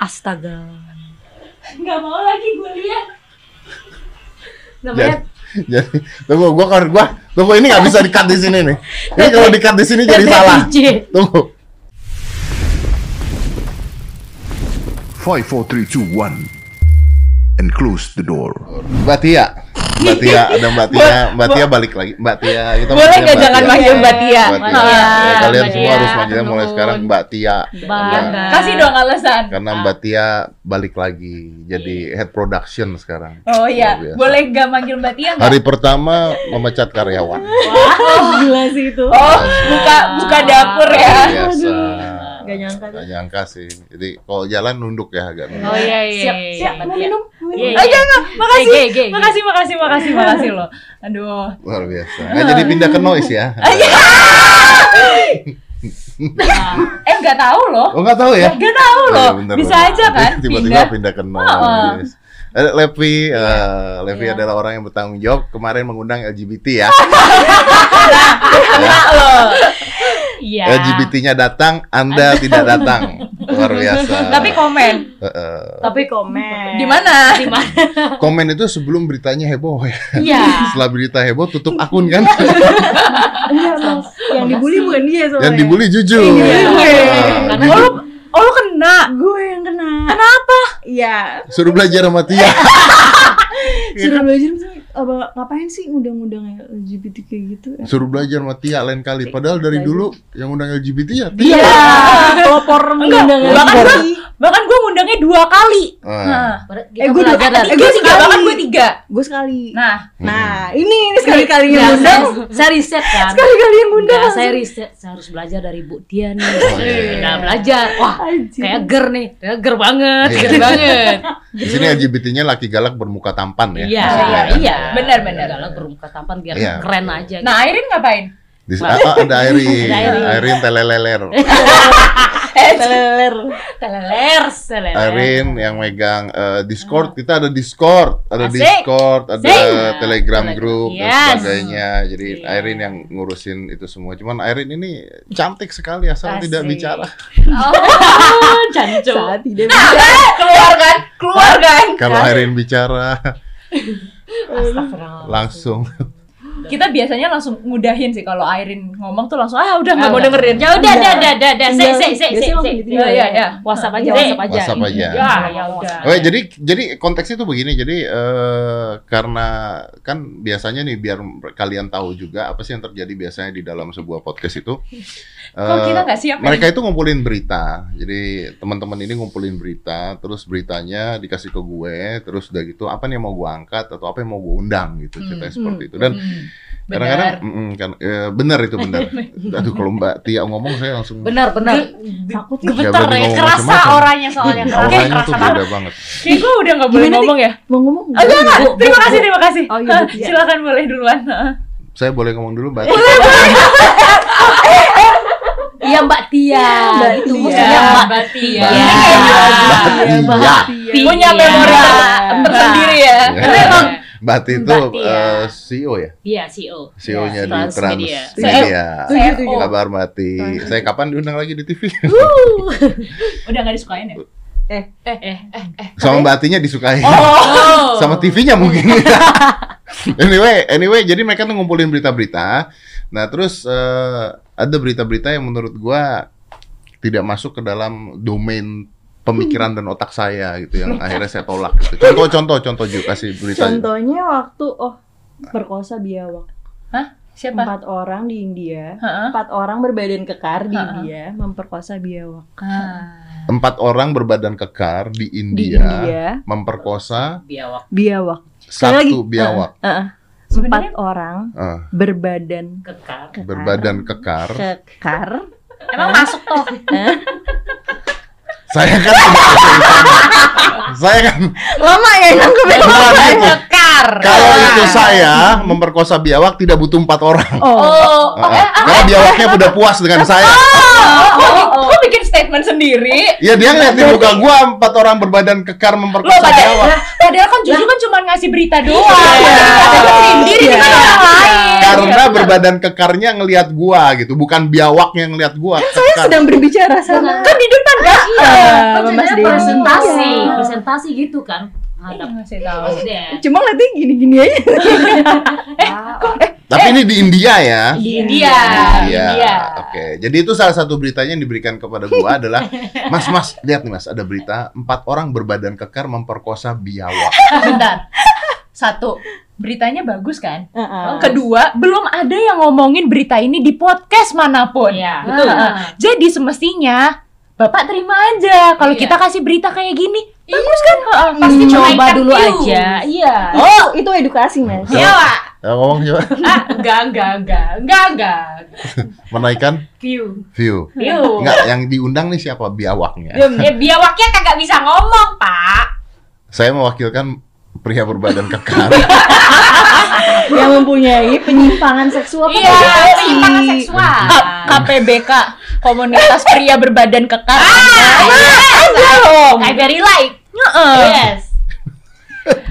Astaga. Nggak mau lagi gue lihat. Namanya Jadi tunggu gua kan gua tunggu ini nggak bisa di-cut di sini nih. Ini kalau di-cut di sini jadi salah. Tunggu. Five, four, three, two, one, and close the door. Mbak Tia. Mbak Tia, ada Mbak Tia, Mbak Tia balik lagi. Mbak Tia, kita Boleh nggak Mbak jangan Tia. manggil Mbak Tia? Mbak Tia. Mbak Tia. Ya, kalian Mbak semua Tia. harus manggilnya mulai sekarang Mbak Tia. Bangga. Kasih dong alasan. Karena Mbak Tia balik lagi jadi head production sekarang. Oh iya, boleh nggak manggil Mbak Tia nggak? Hari pertama memecat karyawan. Gila sih itu. Oh, buka buka dapur ya. Biasa. Gak nyangka. Gak nyangka sih. Jadi kalau jalan nunduk ya agak nunduk. Oh iya iya. Siap, iya, siap. Mbak Mau minum? Iya, minum? iya. Oh, jangan. Makasih. Ge, ge, ge. Makasih, makasih, makasih, makasih loh. Aduh. Luar biasa. Nah, jadi pindah ke noise ya. Eh nggak tahu loh. Oh nggak tahu ya? Nggak tahu Oh, loh. iya, bener, Bisa bener. aja kan Tiba-tiba pindah. pindah ke noise. Eh, Levi, eh, Levi Iya. adalah orang yang bertanggung jawab. Kemarin mengundang LGBT ya. Kena loh. Iya. LGBT-nya datang, Anda tidak datang. Luar biasa. Tapi komen. Eh, Tapi komen. Di mana? Di mana? komen itu sebelum beritanya heboh ya. Iya. Setelah berita heboh tutup akun kan. Iya, Mas. Yang dibully bukan dia soalnya. yang dibully jujur. Iya. Ah, Karena Oh lu, oh lu kena. gue yang kena. Kenapa? Iya. Suruh belajar sama Tia. Sudah belajar misalnya, apa ngapain sih undang-undang LGBT kayak gitu ya? Suruh belajar sama Tia lain kali. Padahal dari dulu yang undang LGBT ya Tia. Iya. Pelopor Enggak, mengundang bahkan LGBT. gue bahkan gue ngundangnya dua kali. Ah. Nah, Eh, gue dua- tiga, eh, gue tiga, sekali. bahkan gue tiga. Gue sekali. Nah, Nah, ini ini sekali-kalinya Nah, ngundang. saya, saya riset kan. Sekali-kali yang ngundang. Nah, saya riset, saya harus belajar dari Bu Tia nih. Oh, iya. Nah, belajar. Wah, Anjir. kayak ger nih. Kayak ger banget, Iya. ger banget. Di sini LGBT-nya laki galak bermuka tampan ya. Iya, iya, iya. Benar, benar. Galak bermuka tampan biar Iya. keren aja. nah Airin ngapain? Di, ah, ah, ada Airin. Airin. Teleleler. Eh, Teleler. Teleler, teleler. Airin yang megang eh, Discord. Kita ada Discord, ada Asik. Discord, ada Asik. Telegram Telegram. group dan Yes. sebagainya. Jadi Iya. Airin yang ngurusin itu semua. Cuman Airin ini cantik sekali asal Asik. tidak bicara. Oh. Saat tidak bisa. keluar kan? Keluar kan? Kalau Airin bicara Astagfirullah. langsung Kita biasanya langsung ngudahin sih kalau Airin ngomong tuh langsung ah udah nggak Ah, mau dengerin. Ya udah, udah, udah, udah, udah. Say, langsung say. ditinggal Iya, iya, iya. WhatsApp aja, Say. WhatsApp aja. WhatsApp aja. Ya, ya udah. Oh, jadi jadi konteksnya tuh begini. Jadi eh, karena kan biasanya nih biar kalian tahu juga apa sih yang terjadi biasanya di dalam sebuah podcast itu. Eh, kita nggak siap mereka itu ngumpulin berita. Jadi teman-teman ini ngumpulin berita, terus beritanya dikasih ke gue, terus udah gitu apa nih yang mau gue angkat atau apa yang mau gue undang gitu ceritanya seperti itu. Dan Hmm, kadang-kadang benar. mm, kan eh, benar itu benar. Aduh kalau Mbak Tia ngomong saya langsung Benar, benar. Takut Gemeter berani ya, kerasa macam-macam. orangnya soalnya. Kerasa, kerasa tuh banget. beda banget. Kayak gue udah nggak boleh Gimana, ngomong ya. mau ngomong? Oh, enggak, enggak. Terima kasih, terima kasih. Oh, iya, Tia. Silakan boleh duluan. Saya boleh ngomong dulu Mbak? Iya Mbak Tia, Mbak gitu Tia. maksudnya Mbak Tia. Mbak Iya. Tia. Mbak Tia. Tia. Punya Iya. memori tersendiri ya. Karena emang Mbak Tia itu Mbak Tia. eh, CEO ya? Iya, CEO. CEO-nya di Transmedia. Transmedia. Tujuh, tujuh. Apa kabar Mbak Tia? Saya kapan diundang lagi di TV? Udah nggak disukain ya? Eh, Eh, eh, eh, eh. Sama Mbak Tia-nya disukai. Oh. Sama TV-nya mungkin. anyway, anyway, jadi mereka tuh ngumpulin berita-berita. Nah, terus eh, ada berita-berita yang menurut gua tidak masuk ke dalam domain pemikiran dan otak saya gitu yang akhirnya saya tolak gitu. Contoh contoh contoh juga kasih berita. contohnya waktu oh perkosa biawak. Hah? Siapa? Empat orang di India. Heeh. Empat orang berbadan kekar di Ha-ha. India memperkosa biawak. Ah. Empat orang berbadan kekar di Di India, India, memperkosa Biawak biawak. Sekali lagi. satu biawak. Heeh. Empat orang Ah, berbadan kekar. kekar. berbadan kekar. kekar. Emang masuk toh? Saya kan saya kan Lama ya itu. kekar. Kalau itu saya memperkosa biawak tidak butuh empat orang. Oh. Oh, Ah, ah. Karena biawaknya udah puas dengan saya. kok, kok bikin statement sendiri? Ya dia ngeliatin muka gua empat orang berbadan kekar memperkosa padahal, biawak. padahal kan Juju kan cuma ngasih berita doang. Iya. Padahal Cindy ini kan Iya. orang lain. Karena berbadan kekarnya ngelihat gua gitu, bukan biawaknya ngelihat gua. Saya Kekar. sedang berbicara sama Kan di depan kan? Iya, Kan Mas Denny. presentasi, Iya. presentasi gitu kan. Hadap tahu. Den. Cuma ngeliatnya gini-gini aja. Tapi ini di India ya. Di India. Iya. India. Oke. Jadi itu salah satu beritanya yang diberikan kepada gua adalah, Mas, Mas, lihat nih Mas, ada berita empat orang berbadan kekar memperkosa biawak. Bentar. Satu, beritanya bagus kan? Heeh. Kedua, belum ada yang ngomongin berita ini di podcast mana pun. Iya. Betul. Ah. Jadi semestinya Bapak terima aja kalau Iya. kita kasih berita kayak gini. Bagus kan? Heeh. Pasti Hmm. coba dulu views. aja. Iya. Oh, itu edukasi, Mas. Iya, Pak. Ya, ngomong coba. Ah, enggak, enggak, enggak. Enggak, enggak. Menaikkan View. view. View. Enggak, yang diundang nih siapa biawaknya? Ya, biawaknya kagak bisa ngomong, Pak. Saya mewakilkan pria berbadan kekar. Yang mempunyai penyimpangan seksual Iya, penyimpangan seksual. K- KPBK Komunitas Pria Berbadan Kekar. Ada dong. I very like. Heeh. Yes.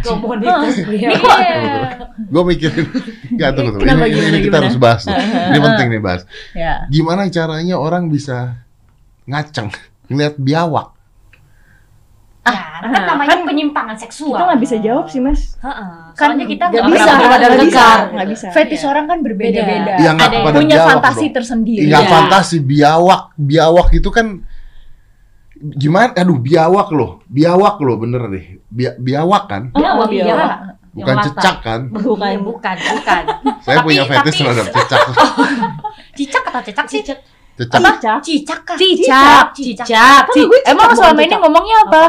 Komunitas pria. Gue mikirin, nggak tunggu tunggu. Ini, gimana, ini kita gimana? harus bahas. nih. Ini penting nih bahas. Ya. Gimana caranya orang bisa ngaceng ngeliat biawak? Ya, kan namanya penyimpangan seksual. Kita nggak bisa jawab sih, Mas. Heeh. Kan Soalnya kita Nggak bisa, nggak bisa, nggak bisa. Fetish Iya. orang kan berbeda-beda. Beda. Ya ada yang Punya biawak fantasi dong. tersendiri. Nggak Iya. fantasi biawak, biawak itu kan gimana? Aduh biawak loh, biawak loh bener deh. Bia- biawak kan, Biawak, Oh, biawak. biawak. bukan cecak kan? Bukan. Bukan, bukan, bukan. Saya Tapi- punya fetish tapi- terhadap cecak. Cicak atau cecak sih? Cecak. Cicak. Cicak? Cicak. Cicak. Cicak. Kan gue cicak, Emang selama ini ngomongnya apa?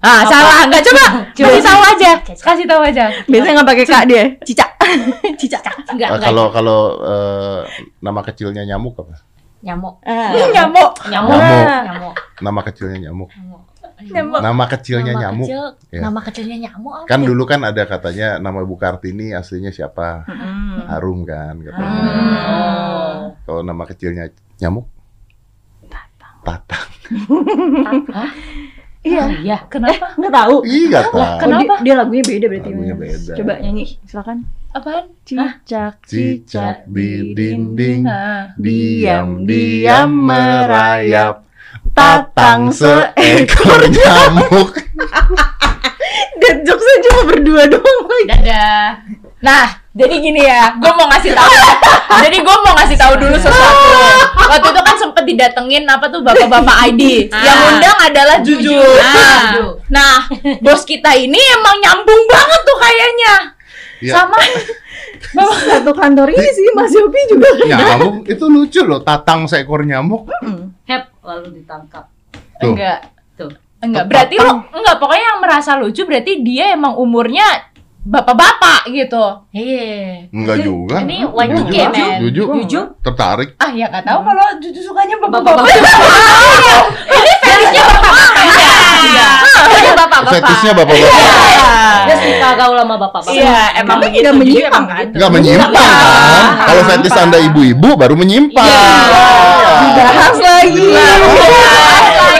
Enggak. Ah, salah. Enggak coba. Kasih tahu aja. Kasih tahu aja. Biasanya nggak pakai kak dia. Cicak. Cicak. Enggak, enggak. kalau kalau eh, nama kecilnya nyamuk apa? nyamuk. Ah. Nyamuk. Nyamuk. Nyamuk. Nyamuk. Nama kecilnya nyamuk. Nyamuk. Nyamuk. Nama kecilnya Nama nyamuk. kecil, Ya. Nama kecilnya nyamuk apa? Kan dulu kan ada katanya nama Bu Kartini aslinya siapa? Hmm. Harum kan katanya. Hmm. Kalau nama kecilnya nyamuk? Tatang. Iya. Oh, iya. Kenapa? Nggak tahu. Iya, Oh, tak. dia, dia lagunya beda berarti. Lagunya beda. Coba nyanyi, silakan. Apaan? Cicak, Cicak di dinding, Nah. diam-diam merayap, Tatang seekor nyamuk. Dan jokesnya cuma berdua doang lagi. Dadah. Nah, jadi gini ya, gue mau ngasih tahu. Jadi gue mau ngasih tahu dulu sesuatu. Waktu itu kan sempet didatengin apa tuh bapak-bapak ID. Ah. Yang undang adalah Juju. Ah. Nah, nah, bos kita ini emang nyambung banget tuh kayaknya. Ya, Sama Satu kantor ini sih Mas Yopi juga. nyamuk itu lucu loh, tatang seekor nyamuk. Hep lalu ditangkap. Tuh. enggak. Tuh. Enggak, berarti lo enggak pokoknya yang merasa lucu berarti dia emang umurnya bapak-bapak gitu. Iya. Enggak juga. Ini Y2K, Jujur, men. Jujur, Jujur. tertarik. Ah, ya nggak tahu kalau Juju sukanya Bapak-bapak. bapak-bapak. Ini fetishnya bapak-bapak. Iya. Iya, bapak-bapak. Fetishnya bapak-bapak. Dia suka gaul sama bapak-bapak. Iya, emang Juju menyimpang, emang kan? Enggak menyimpang kan? Kalau fetish Anda ibu-ibu baru menyimpang. Iya. Dibahas lagi.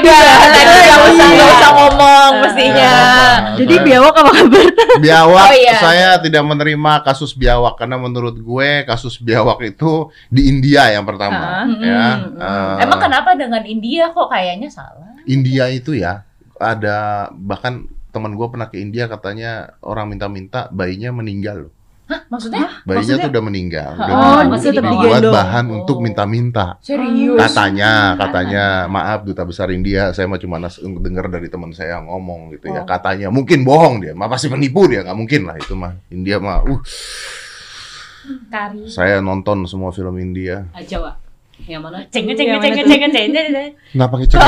Tadi nggak usah nggak usah ngomong mestinya. Jadi biawak apa kabar? Biawak, Oh, iya. saya tidak menerima kasus biawak karena menurut gue kasus biawak itu di India yang pertama, Ah, ya. Eh, Emang kenapa dengan India kok kayaknya salah? India itu ya ada bahkan teman gue pernah ke India katanya orang minta-minta bayinya meninggal loh. Maksudnya? Bayinya tuh udah meninggal, udah Oh, masih tetap dibuat digendong. bahan untuk Oh. minta-minta. Serius? Katanya, katanya, maaf duta besar India, saya mah cuma nas- dengar dari teman saya yang ngomong gitu ya. Oh. Katanya, mungkin bohong dia, mah pasti penipu dia, nggak mungkin lah itu mah. India mah, uh, Kari. saya nonton semua film India. Jawa. Yang mana? Ceng, Ceng ceng, ceng ceng, ceng ceng. Kenapa kecil?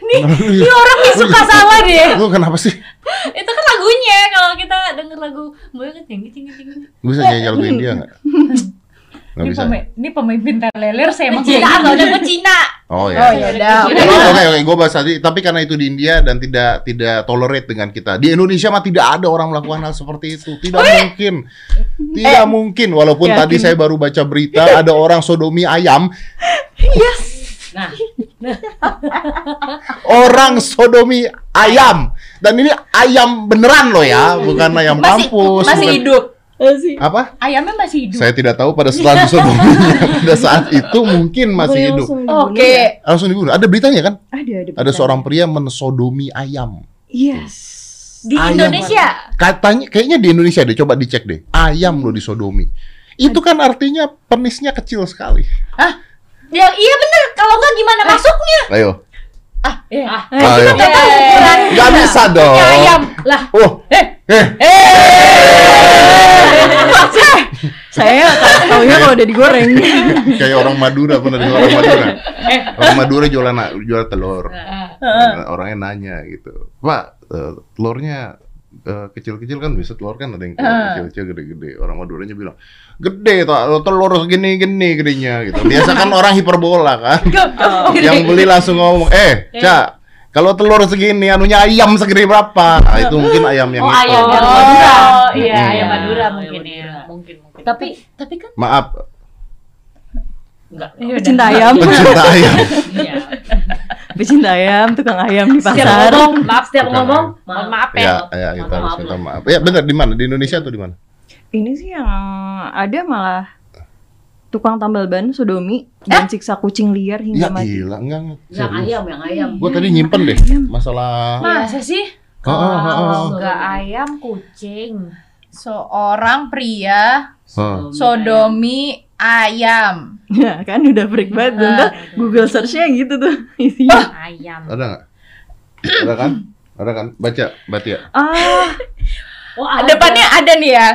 Nih, ini orang nih suka salah deh. Lu kenapa sih? Itu kan lagunya kalau kita denger lagu Boy kan ceng ceng ceng. Bisa nyanyi lagu India nggak? Nggak Ini, bisa. pemi- ini pemimpin teleler saya emang Cina, udah gue Cina. Oh Oh ya. ya udah. Oke oke gue bahas tadi. Tapi karena itu di India dan tidak tidak tolerate dengan kita. Di Indonesia mah tidak ada orang melakukan hal seperti itu. Tidak mungkin. Tidak mungkin. Walaupun Yakin. tadi saya baru baca berita ada orang sodomi ayam. Nah, Orang sodomi ayam. Dan ini ayam beneran loh ya, bukan ayam Masih kampus. masih bukan- hidup. Masih. Apa? Ayamnya masih hidup. Saya tidak tahu pada setelah sodominya pada saat itu mungkin masih hidup. Oke. ya? Langsung dibunuh. Ada beritanya kan? Ada ada. Ada beritanya. seorang pria mensodomi ayam. Yes. Di Ayam. Indonesia. Katanya kayaknya di Indonesia deh, coba dicek deh. Ayam lo disodomi. Itu kan artinya penisnya kecil sekali. Ya iya bener. Kalau nggak gimana masuknya? Ayo. Ah, iya. ah, tahu ukuran Nggak bisa dong. ayam. lah, Oh, Eh, eh, Saya taunya kalau udah digoreng. kayak orang Madura pernah dengar orang Madura. Orang Madura jualan jual telur. Nah, Orangnya nanya gitu, Pak, eh, telurnya eh, kecil-kecil kan bisa telur kan ada yang kecil-kecil gede-gede. Orang Maduranya bilang, gede tuh telur segini-gini gedenya gitu. Biasa kan orang hiperbola kan. yang beli langsung ngomong, eh, Cak, kalau telur segini, anunya ayam segede berapa? Nah, itu mungkin ayam yang Oh, itu. ayam yang Oh, Madura. iya, Hmm. ayam Madura mungkin Madura. ya. Tapi tapi kan Maaf, enggak. Ya. Pecinta ayam. pecinta ayam. Iya. Pecinta ayam, tukang ayam di Setiap pasar. ngomong, maaf setiap Bukan ngomong, Mohon maaf. maaf ya. Ya, ya, kita Maaf, harus maaf minta maaf. Ya, benar di mana? Di Indonesia atau di mana? Ini sih yang ada malah tukang tambal ban sodomi dan siksa kucing liar hingga Ya mati. gila, enggak, enggak. Yang ayam, yang ayam. Gue tadi nyimpen deh masalah. Masa sih? Oh, oh, oh, oh. Kalau nggak ayam kucing. Seorang pria Oh. sodomi ayam. Ya kan udah freak banget. Bentar Google search-nya gitu tuh isinya. Ayam. Ada nggak? Ada kan? Ada kan? Baca, baca ya. Ah, Oh, ada. Depannya ada nih ya.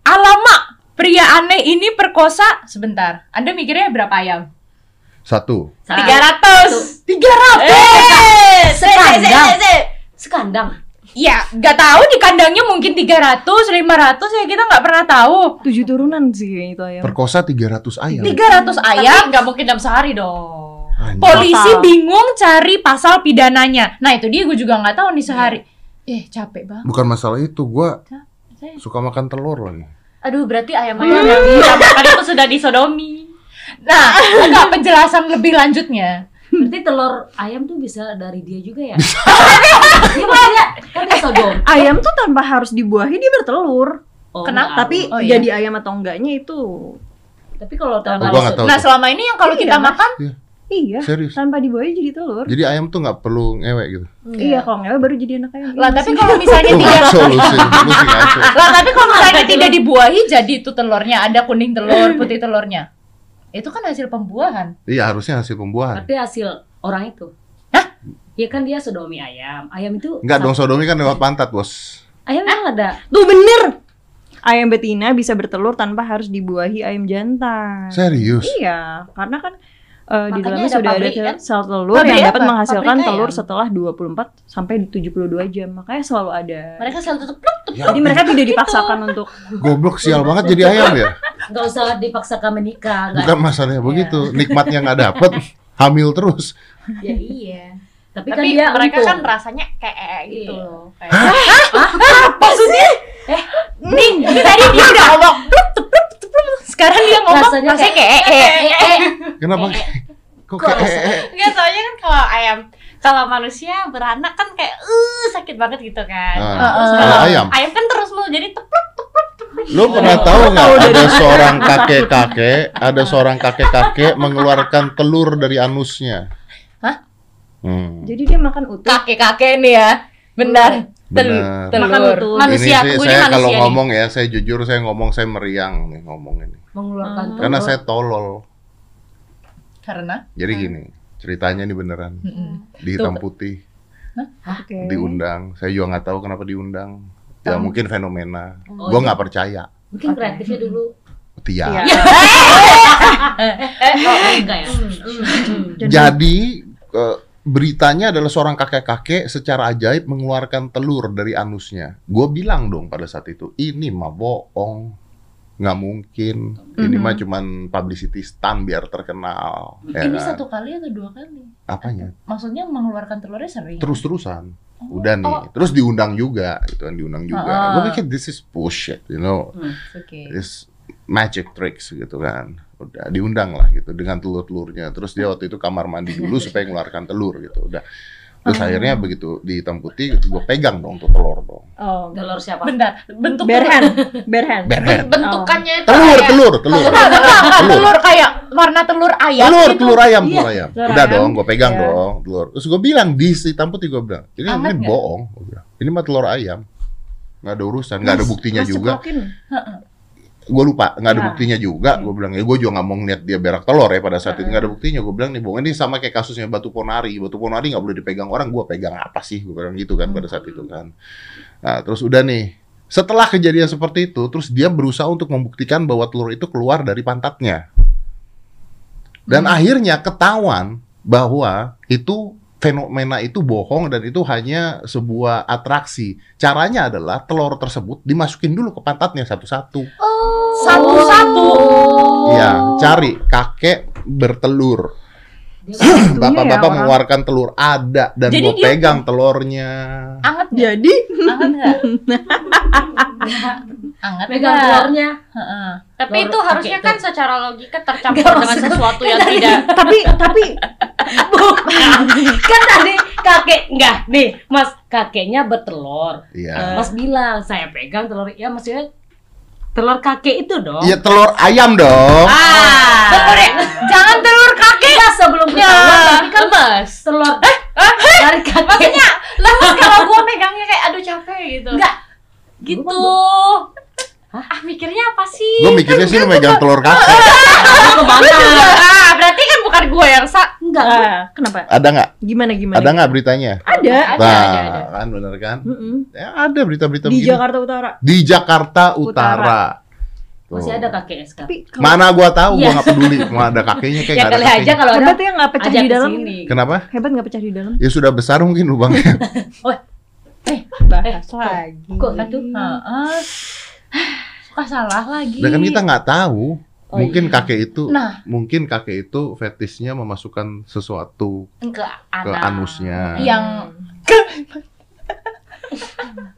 Alamak, pria aneh ini perkosa. Sebentar. Anda mikirnya berapa ayam? Satu. 300. 300. Eh, se- se- se- Sekandang. se- se- Sekandang. Ya, nggak tahu di kandangnya mungkin 300, 500 ya kita nggak pernah tahu. tujuh turunan sih kayaknya itu ayam. Perkosa 300 ayam. 300 ayam. nggak mungkin dalam sehari dong. Anjir. Polisi Total. bingung cari pasal pidananya. Nah itu dia gue juga nggak tahu nih sehari. Eh capek banget. Bukan masalah itu, gua Saya- suka makan telur lagi. Aduh, berarti ayam-ayam yang dimakan itu sudah disodomi. Nah enggak penjelasan lebih lanjutnya. Berarti telur ayam tuh bisa dari dia juga ya? Iya maksudnya kan dia sodom. Ayam tuh tanpa harus dibuahi dia bertelur. Oh, Kenapa? Tapi. Oh, iya. jadi ayam atau enggaknya itu tapi kalau Oh, tanpa nggak tahu. Nah tuh. selama ini yang kalau Iya, kita Mas. makan iya Serius. tanpa dibuahi jadi telur. Jadi ayam tuh nggak perlu ngewek gitu. Iya, kalau nggak baru jadi anak ayam. lah Iya tapi kalau misalnya tidak lah tapi kalau misalnya tidak dibuahi jadi itu telurnya ada kuning telur putih telurnya itu kan hasil pembuahan Iya, harusnya hasil pembuahan. berarti hasil orang itu. Hah? Ya kan dia sodomi ayam. Ayam itu Enggak dong, sodomi kan lewat pantat, Bos. Ayam emang ada. Tuh bener. Ayam betina bisa bertelur tanpa harus dibuahi ayam jantan. Serius? Iya, karena kan eh, di Makanya dalamnya ada sudah ada pabrik, sel, kan? sel telur Pabrik yang dapat apa? menghasilkan Pabrik telur ayam. setelah 24 sampai 72 jam. Makanya selalu ada. mereka selalu tutup pluk, tutup. Ya, Jadi mereka tidak dipaksakan untuk goblok sial banget jadi ayam ya. Nggak usah dipaksakan menikah. Bukan masalahnya begitu, nikmatnya nggak dapet, hamil terus. Ya iya. Tapi, kan tapi dia mereka untung. kan rasanya kayak gitu Iya. loh kayak maksudnya eh nih ini tadi dia udah ngomong sekarang dia ngomong Rasanya rasanya kayak- kayak eh, eh, eh. Kenapa? Kok kayak eh, eh. Enggak, soalnya kan kalau ayam kalau manusia beranak kan kayak uh sakit banget gitu kan. Ah, Heeh. kalau ayam. Ayam kan terus mulu jadi tepluk tepluk tepluk. Lu pernah tahu nggak ada seorang kakek-kakek, ada seorang kakek-kakek mengeluarkan telur dari anusnya? Hah? Hmm. jadi dia makan utuh. kakek kakek nih ya benar Benar. Makan telur. Manusia, ini sih gue saya kalau ngomong ya, saya jujur saya ngomong saya meriang nih ngomong ini. mengeluarkan telur. Karena saya tolol. karena Jadi gini, ceritanya ini beneran. Di hitam putih, Oke. diundang. Saya juga nggak tahu kenapa diundang. Ya mungkin fenomena. Oh, Gua iya. nggak percaya. Mungkin kreatifnya dulu. Tia. Iya. Oh, enggak ya. Jadi eh, beritanya adalah seorang kakek-kakek secara ajaib mengeluarkan telur dari anusnya. Gue bilang dong pada saat itu, ini mah bohong. nggak mungkin. Ini Mhm. mah cuman publicity stunt biar terkenal. ya Ini kan? satu kali atau dua kali? Apanya? Maksudnya mengeluarkan telurnya sering. Terus-terusan. Oh, Udah nih. oh, Terus diundang juga, gitu kan diundang juga. Ah. Gue pikir this is bullshit, you know. Oke. This magic tricks gitu kan. Udah diundang lah gitu dengan telur-telurnya. Terus dia waktu itu kamar mandi dulu supaya ngeluarkan telur gitu. Udah. Terus akhirnya begitu di hitam putih gue pegang dong tuh telur dong. Oh, Telur siapa? Bentar, bentuk bare hand, bare hand. Bare hand. Bentukannya itu Telur, kayak- telur, telur. Enggak, enggak, telur kayak warna telur ayam Telur, gitu. telur ayam, Iya, telur ayam. telur Udah ayam. dong, gue pegang Iya. dong telur. Terus gue bilang di si hitam putih gue bilang, ini Anget ini bohong. Gua bilang. Ini mah telur ayam. Nggak ada urusan, nggak ada buktinya mas juga. Gue lupa, nggak ada Ya. buktinya juga. Gue bilang, ya gue juga nggak mau ngeliat dia berak telur ya pada saat itu. Nggak ada buktinya. Gue bilang nih, bohong. Ini sama kayak kasusnya batu ponari. Batu ponari nggak boleh dipegang orang. Gue pegang apa sih? Gue bilang gitu kan pada saat itu kan. Nah, terus udah nih. Setelah kejadian seperti itu, terus dia berusaha untuk membuktikan bahwa telur itu keluar dari pantatnya. Dan akhirnya ketahuan bahwa itu fenomena itu bohong dan itu hanya sebuah atraksi. Caranya adalah telur tersebut dimasukin dulu ke pantatnya satu-satu. Satu-satu. Iya, cari kakek bertelur. Dia Bapak-bapak ya, mengeluarkan telur ada dan gue dia- pegang telurnya. Anget? Jadi, Anget nggak? Anget Megang nggak? telurnya. Heeh. Tapi itu harusnya kakek kan itu. secara logika tercampur Nggak, dengan sesuatu yang tidak tapi tapi kan tadi kakek enggak nih mas kakeknya bertelur Iya. mas bilang saya pegang telur ya maksudnya telur kakek itu dong Iya telur ayam dong. Ah, telur ya. Jangan telur kakek. Enggak, sebelum ketahuan tapi kan lemes. telur dari kakek Maksudnya lemes kalau gua megangnya kayak aduh capek gitu. enggak gitu. Ah, mikirnya apa sih? Gue mikirnya sih lu megang telur kakek. Ah, berarti kan bukan gua yang sa enggak ah, kenapa? Ada nggak? Gimana gimana? Ada nggak beritanya? Ada. Ada, Nah, ada, ada. kan bener kan? Ya, ada berita-berita Di begini. Jakarta Utara. Di Jakarta Utara. Utara. Tuh. masih ada kakeknya sekarang Tapi kalau Mana gua tahu, gua Iya. nggak peduli. Mau ada kakeknya kayak ya nggak ada kali aja kalau ada hebat ya nggak pecah di dalam. sini. Kenapa? Hebat nggak pecah di dalam? Ya sudah besar mungkin lubangnya. Bahas lagi. kok aduh Heeh. Suka salah lagi. Dan kan kita nggak tahu. Oh, mungkin iya. kakek itu, Nah. mungkin kakek itu fetisnya memasukkan sesuatu ke ke anusnya. yang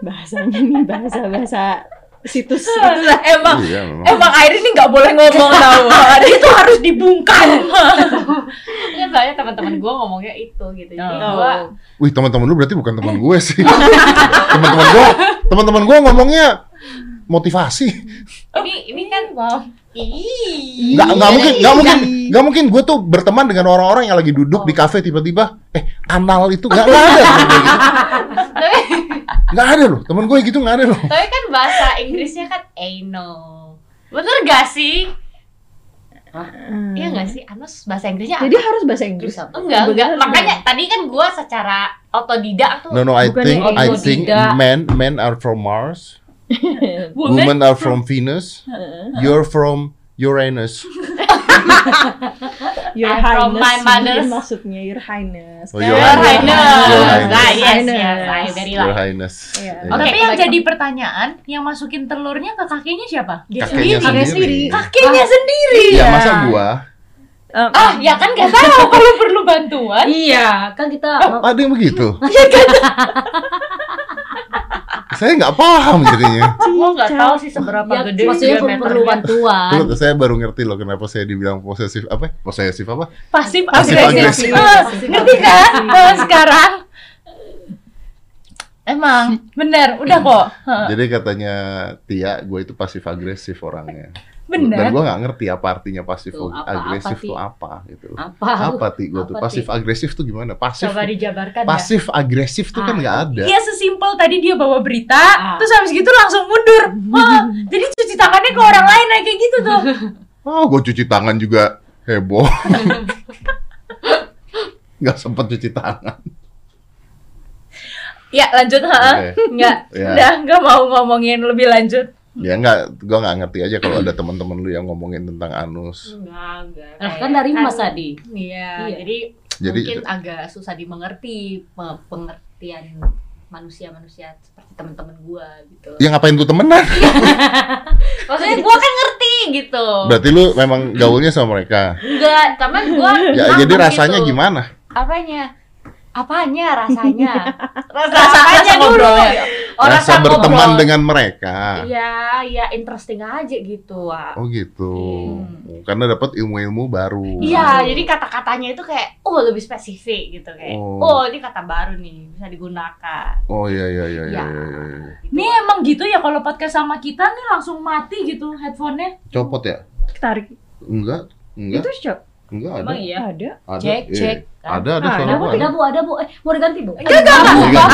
bahasanya nih bahasa bahasa situs itulah. emang Iya, memang. emang air ini nggak boleh ngomong tahu. Itu harus dibungkam. Ini soalnya teman-teman gua ngomongnya itu gitu. Jadi Oh. gua Wih, teman-teman lu berarti bukan teman gue sih. teman-teman gue, teman-teman gue ngomongnya motivasi. ini ini kan wow. Ih. Nggak nggak mungkin, nggak mungkin, Iya. nggak mungkin gue tuh berteman dengan orang-orang yang lagi duduk di kafe tiba-tiba, eh anal itu nggak nggak ada gue gitu. Tapi Nggak ada loh, temen gue gitu nggak ada loh. tapi kan bahasa Inggrisnya kan anal. Bener gak sih? Iya gak sih? Anus bahasa Inggrisnya Jadi apa? harus bahasa Inggris. Enggak, enggak. Makanya tadi kan gua secara otodidak tuh No no, I think I think men men are from Mars, Woman. women are from Venus, you're from Uranus. Your I'm from Highness. my mungkin maksudnya Your Highness. Oh, Kan? Your Your Highness. Highness. Your Highness. Nah, yes, Highness. yes. I very Your. Highness. Iya. Iya. Oh, tapi yang jadi pertanyaan, yang masukin telurnya ke kakinya siapa? Dia Kakeknya sendiri. sendiri. Kakinya sendiri. Ya masa gua? Eh, Ah, ya kan gak tahu kalau perlu bantuan. iya kan kita Oh, ada yang begitu? Saya nggak paham jadinya. Gua nggak tahu sih seberapa ya, gede maksudnya diameternya. perlu bantuan saya baru ngerti loh kenapa saya dibilang posesif apa? Posesif apa? Pasif Pasif agresif. agresif. Ah, Ngerti kan? Ah, sekarang. Emang bener, udah kok. Jadi katanya Tia, gue itu pasif agresif orangnya. Bener. Dan gue nggak ngerti apa artinya pasif Tuh, apa- agresif apa, tuh apa gitu. apa Apa ti gue tuh Ti? pasif agresif tuh gimana? Pasif Coba dijabarkan ya. pasif agresif tuh kan Ah. nggak ada. Iya sesimpel tadi dia bawa berita, Ah. terus habis gitu langsung mundur. Wah, jadi cuci tangannya ke orang lain kayak gitu tuh. Oh, gue cuci tangan juga heboh. Nggak sempet cuci tangan. Ya lanjut, ha? Oke. Nggak, Ya. udah nggak mau ngomongin lebih lanjut. Ya nggak, gue nggak ngerti aja kalau ada teman-teman lu yang ngomongin tentang anus. Enggak, enggak. Nah, kan dari Mas Adi. Iya, Iya. jadi, Jadi mungkin agak susah dimengerti pe- pengertian manusia-manusia seperti teman-teman gua gitu. Ya ngapain tuh temenan? Maksudnya gua kan ngerti gitu. Berarti lu memang gaulnya sama mereka. Enggak, teman gua Ya, jadi rasanya gitu. gimana? Apanya? Apanya rasanya? Rasa, Rasa- apanya rasa dulu? ngobrolnya. Oh, Rasa berteman ngobrol. dengan mereka. Iya, ya interesting aja gitu, Wak. Oh gitu. Hmm. Karena dapat ilmu-ilmu baru. Iya, jadi kata-katanya itu kayak oh lebih spesifik gitu kayak. Oh. Oh, ini kata baru nih, bisa digunakan. Oh iya iya iya iya Ya. iya. iya, iya. Gitu. Nih emang gitu ya kalau podcast sama kita nih langsung mati gitu headphone-nya. Copot ya? Tarik. Enggak, enggak, Itu cok. Enggak ada. Emang iya? Ada. Ada. Cek, iya. cek? Ada ada Ah, suara Ada bu, gua. ada bu, ada bu. Eh, mau diganti bu? Enggak, enggak, enggak. Iya.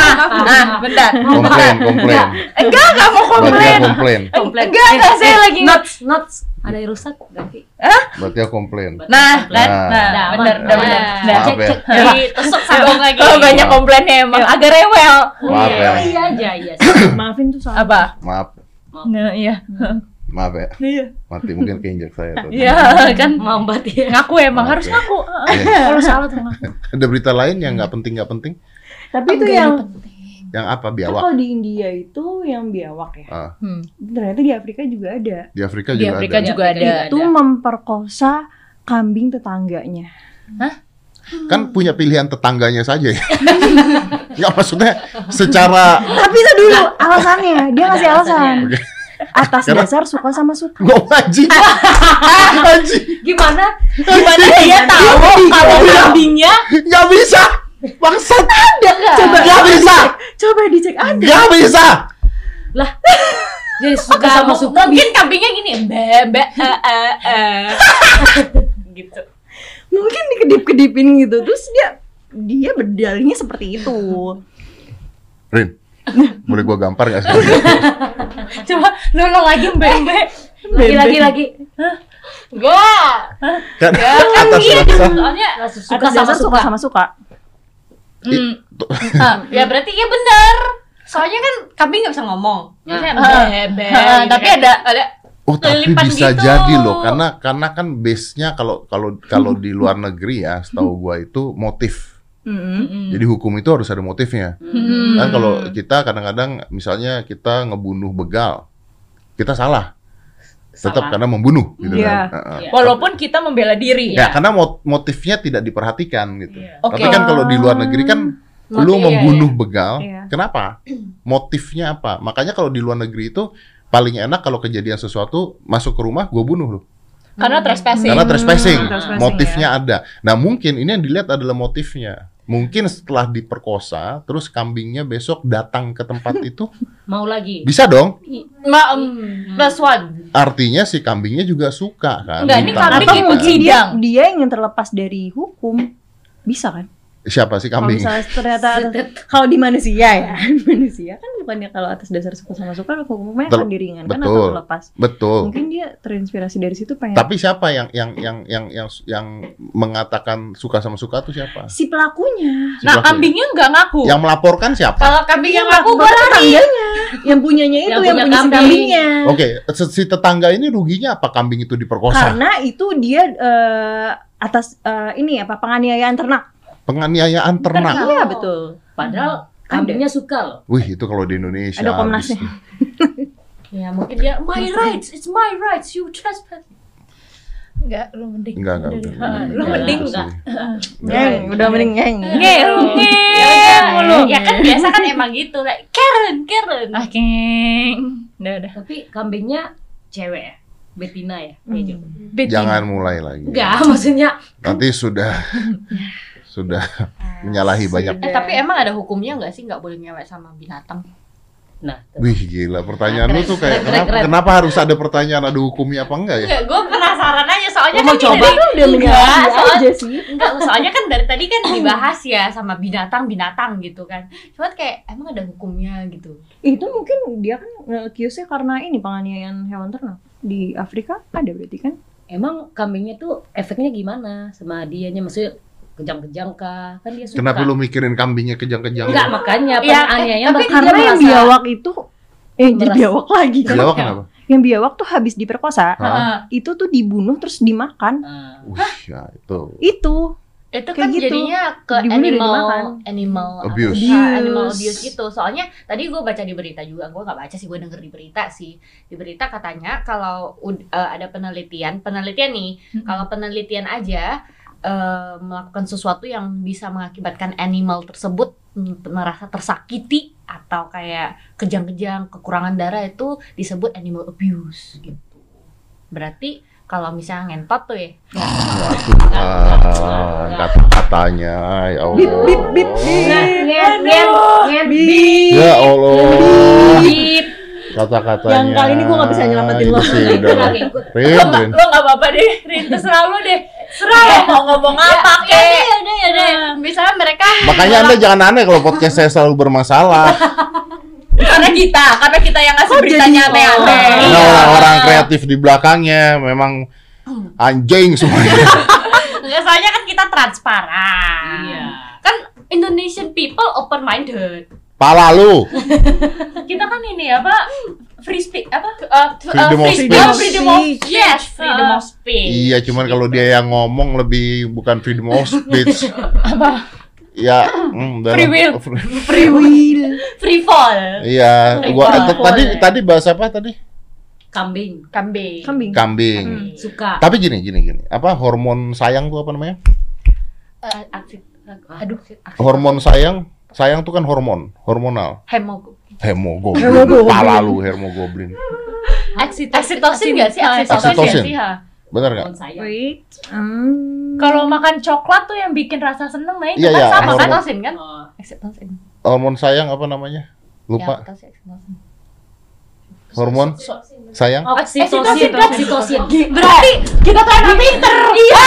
Ah, bentar. Komplain, komplain. Enggak, enggak mau Berarti komplain. ya komplain. Komplain. Enggak, enggak, saya lagi nge- Notes, notes. Ada yang rusak ganti. Berarti ya komplain. Nah, kan, Nah. nah, Nah, udah bener. Nah. Nah, Cek, ya. cek. Jadi tusuk sambung lagi. Kalau banyak komplainnya emang agak rewel. Maaf ya. Oh iya aja, iya. Maafin tuh soal. Apa? Maaf. Nah, iya. Maaf ya. Iya. Mati mungkin keinjak saya tadi. Iya, kan Mambat ya. ngaku emang Maaf harus ya. ngaku. Iya. Kalau salah tuh ngaku. Ada berita lain yang nggak penting nggak penting? Tapi itu yang Yang apa biawak? kalau di India itu yang biawak ya. Ah, Hmm. Ternyata di Afrika juga ada. di Afrika Di juga Afrika ada. juga ada. Itu memperkosa kambing tetangganya. Kan punya pilihan tetangganya saja ya. Nggak maksudnya secara Tapi itu dulu alasannya. Dia ngasih Ada alasan. alasannya. Atas dasar suka sama suka. nggak anjing. anjing. Gimana? Gimana dia tahu kalau kambingnya Nggak bisa. Bangsat. Coba Nggak bisa. Coba dicek ada. Nggak bisa. Jadi suka sama suka mungkin kambingnya gini bebe eh eh eh gitu Mungkin dikedip-kedipin gitu. Terus dia dia berdalihnya seperti itu. Rin, boleh gua gampar nggak sekarang? coba lu lo lagi bebe lagi lagi lagi. Enggak. Kan atas dasar. Soalnya Suka Atas sama suka suka. sama suka. hmm. Ah, ya berarti ya benar. Soalnya kan kambing nggak bisa ngomong. Ah. bebe. Ah, gitu tapi kan. ada ada Oh tapi bisa gitu. jadi loh karena karena kan base-nya kalau kalau kalau di luar negeri ya setahu gua itu motif. Mm-mm. Jadi hukum itu harus ada motifnya. Hmm. Kan kalau kita kadang-kadang misalnya kita ngebunuh begal, kita salah. Tetap Salah. karena membunuh gitu Iya. kan. Heeh. walaupun kita membela diri Ya, karena mot- motifnya tidak diperhatikan gitu. Iya. Oke. Tapi kan kalau di luar negeri kan lu Motif, iya, membunuh begal, Iya. kenapa? Motifnya apa? Makanya kalau di luar negeri itu paling enak kalau kejadian sesuatu masuk ke rumah gue bunuh lu. karena trespassing Karena trespassing, Hmm, trespassing, motifnya ada. Nah mungkin ini yang dilihat adalah motifnya. Mungkin setelah diperkosa, terus kambingnya besok datang ke tempat itu, Mau lagi. bisa dong. Ma, um, plus one. Artinya si kambingnya juga suka kan. Enggak, ini kambing Atau mungkin dia dia ingin terlepas dari hukum. Bisa kan? Siapa sih Kalau kambing? misalnya ternyata kalau di manusia ya, manusia kan bukannya kalau atas dasar suka sama suka hukumnya akan diringankan Betul. atau terlepas. Betul. Mungkin dia terinspirasi dari situ pengen Tapi siapa yang yang yang yang yang yang mengatakan suka sama suka tuh siapa? si pelakunya. Si nah kambingnya nggak ngaku yang melaporkan siapa? Kalau kambing yang aku gue Bapak lari. tetangganya, yang punyanya itu Yang yang, punya kambing. kambingnya. Oke, se- si tetangga ini ruginya apa kambing itu diperkosa? Karena itu dia eh, atas eh, ini apa penganiayaan ternak. Penganiayaan ternak. Iya betul. Padahal kambingnya suka loh. Wih, itu kalau di Indonesia. Ada Komnasnya. Ya mungkin dia my rights, it's my rights, you trespass. enggak lu mending Enggak, enggak. Udah, enggak, ah, enggak, lu enggak, mending gitu enggak. Nyeng, udah mending nyeng. ngel ngel mulu Ya kan biasa kan emang gitu, like Karen, Karen. ah keng udah udah Tapi kambingnya cewek ya. Betina ya. Bejo. Betina. Jangan mulai lagi. Enggak, maksudnya Nanti sudah sudah menyalahi banyak. Eh tapi emang ada hukumnya nggak sih nggak boleh ngewek sama binatang? nah. Wih gila pertanyaan lu tuh kayak Keren, keren, kenapa, keren. kenapa harus ada pertanyaan ada hukumnya apa enggak ya? Enggak, gue penasaran aja soalnya Lu kan coba? dari- Udah enggak, soal- aja sih. enggak, soalnya kan dari tadi kan dibahas ya sama binatang-binatang gitu kan. Cuma kayak emang ada hukumnya gitu. Itu mungkin dia kan kiosnya karena ini penganiayaan hewan ternak di Afrika ada berarti kan? Emang kambingnya tuh efeknya gimana sama dianya? Maksudnya kejang-kejang kah? Kan dia suka. Kenapa lu mikirin kambingnya kejang-kejang? Enggak, makanya Ya, penganiayaan eh, tapi Karena dia yang biawak itu eh jadi biawak lagi. Biawak kenapa? Yang biawak tuh habis diperkosa, Hah? itu tuh dibunuh terus dimakan. Ah. Wih, ya itu. Itu itu Kayak kan gitu. jadinya ke Dibunuh animal animal Abuse. Ah, animal Abuse. abuse gitu soalnya tadi gue baca di berita juga gue nggak baca sih gue denger di berita sih di berita katanya kalau eh, ada penelitian penelitian nih kalau penelitian aja eh, melakukan sesuatu yang bisa mengakibatkan animal tersebut merasa tersakiti atau kayak kejang-kejang kekurangan darah itu disebut animal abuse gitu berarti kalau misalnya ngentot tuh ya Ya Tuhan, kata-katanya ya Allah. Bip, bip, bip, ngen. Ya Allah. Bip. Kata-katanya. Yang kali ini gua nggak bisa nyelamatin lo. Itu sih Itu udah. lagi ikut. Rin, Lo Rin. lo gak apa-apa deh, Rin, terserah lo deh. Serah mau ngomong apa ya kek. deh, ya deh, ya deh. misalnya mereka Makanya Anda jangan aneh kalau podcast saya selalu bermasalah. Karena kita, karena kita yang ngasih beritanya aneh-aneh. Karena Iya. orang-orang kreatif di belakangnya memang anjing semuanya. Nggak, soalnya kan kita transparan. Iya. Kan Indonesian people open minded. Pala lu. Kita kan ini apa? Free speech apa? Uh, Freedom of free speech. oh, freedom of yes, freedom Uh, of speech. Iya, cuman kalau dia yang ngomong lebih bukan freedom of speech. Apa? Ya, hmm, dalam- Free will. Free will. Free fall. Iya, gua Free t- tadi tadi bahas apa tadi? Kambing. Kambing. Kambing. Kambing. Suka. Tapi gini, gini, gini. Apa hormon sayang tuh apa namanya? Uh, aksi- aduh, aksi- Hormon sayang, sayang tuh kan hormon, hormonal. hemog. Hemoglobin. Hemoglobin. Pala lu nggak sih? Oksitosin Oksitosin. nggak sih? ha? Benar nggak? Teman saya. Wait. Hmm. Kalau makan coklat tuh yang bikin rasa seneng, nah itu Iya, kan iya, sama kan? hormon. Oksitosin kan? Oh. Oksitosin. Hormon sayang apa namanya? Ya, Lupa. oksitosin, oksitosin. Hormon sayang. Oksitosin, oksitosin. Berarti kita tuh anak pinter. Iya.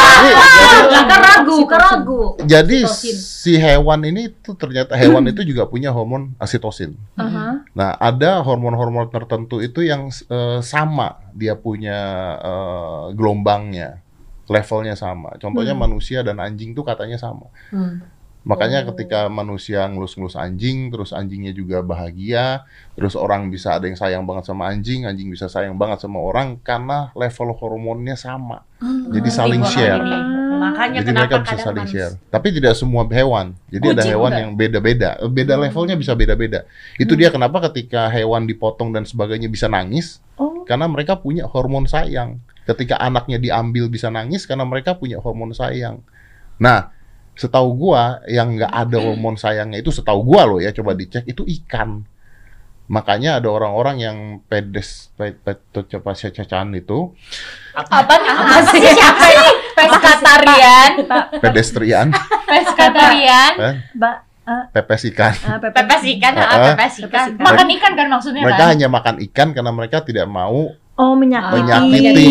Kakak ragu, kakak ragu. Jadi si hewan ini tuh ternyata hewan itu juga punya hormon oksitosin. Aha. Nah, ada hormon-hormon tertentu itu yang eh, sama, dia punya eh, gelombangnya, levelnya sama. Contohnya manusia dan anjing tuh katanya sama. Hmm. Makanya ketika manusia ngelus-ngelus anjing, terus anjingnya juga bahagia, terus orang bisa ada yang sayang banget sama anjing, anjing bisa sayang banget sama orang karena level hormonnya sama. Jadi saling share. Makanya Jadi mereka bisa saling share. Tapi tidak semua hewan. Jadi ada Kucing hewan enggak? yang beda-beda. Eh, Beda levelnya bisa beda-beda. Itu dia kenapa ketika hewan dipotong dan sebagainya bisa nangis, Oh. karena mereka punya hormon sayang. Ketika anaknya diambil bisa nangis karena mereka punya hormon sayang. Nah, setahu gua yang nggak ada hormon sayangnya itu setahu gua loh ya coba dicek itu ikan. Makanya ada orang-orang yang pedes pet coba cacacan itu Apa nih? Apa sih? Siapa sih? Pescatarian. pedestrian, Pescatarian. eh, Ba pepes ikan. ah, pepes. Pepes ikan, ah. pepes ikan. Makan ikan kan maksudnya Mereka kan? hanya makan ikan karena mereka tidak mau Oh, menyakiti. menyakiti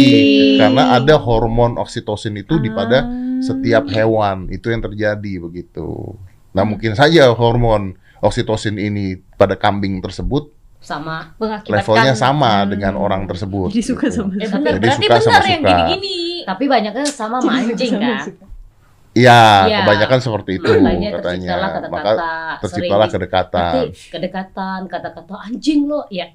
karena ada hormon oksitosin itu di pada Ah. setiap hewan itu yang terjadi begitu. Nah mungkin saja hormon oksitosin ini pada kambing tersebut Sama. Mengakibatkan levelnya sama dengan orang tersebut. Jadi suka gitu. sama Eh, sama. bener, Jadi berarti suka sama benar yang suka. gini-gini. Tapi banyaknya sama sama anjing Sama kan. suka. Iya, Iya. kebanyakan seperti itu Makanya katanya. terciptalah Maka kata-kata. terciptalah sering kedekatan. Kedekatan, kata-kata anjing lo, ya.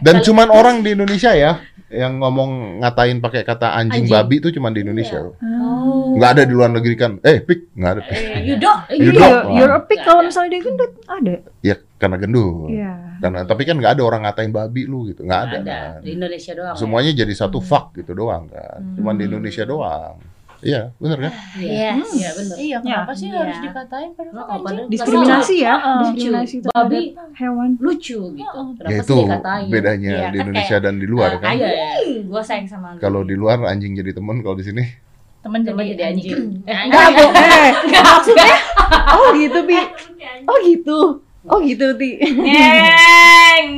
Dan cuman orang di Indonesia ya yang ngomong ngatain pakai kata anjing, Anjing. babi itu cuman di Indonesia. loh. Oh. Nggak ada di luar negeri kan. Eh, pik, nggak ada pik. Eh, Yudo, You Iya, don't. you're a pig kalau misalnya dia gendut ada. Ya karena gendut. Iya. Karena tapi kan nggak ada orang ngatain babi lu gitu, nggak ada. ada kan. di Indonesia doang. Semuanya jadi satu fuck gitu doang kan. Cuman di Indonesia doang. Iya, bener kan? Iya, Yes. iya benar. Iya, kenapa sih Iya. harus dikatain padahal Oh, kan anjing? Diskriminasi ya, Lucu. diskriminasi Babi. terhadap hewan. Lucu gitu. Kenapa Ya sih itu dikatain? bedanya Iya, di kan Indonesia dan di luar Eh, kan. anjing, gue sayang sama lu. Kalau di luar anjing jadi temen, kalau di sini Temen Cuma jadi jadi anjing. Eh, Enggak, Bu. Eh, maksudnya Oh, gitu, Bi. Oh, gitu. Oh, gitu, Ti. Neng.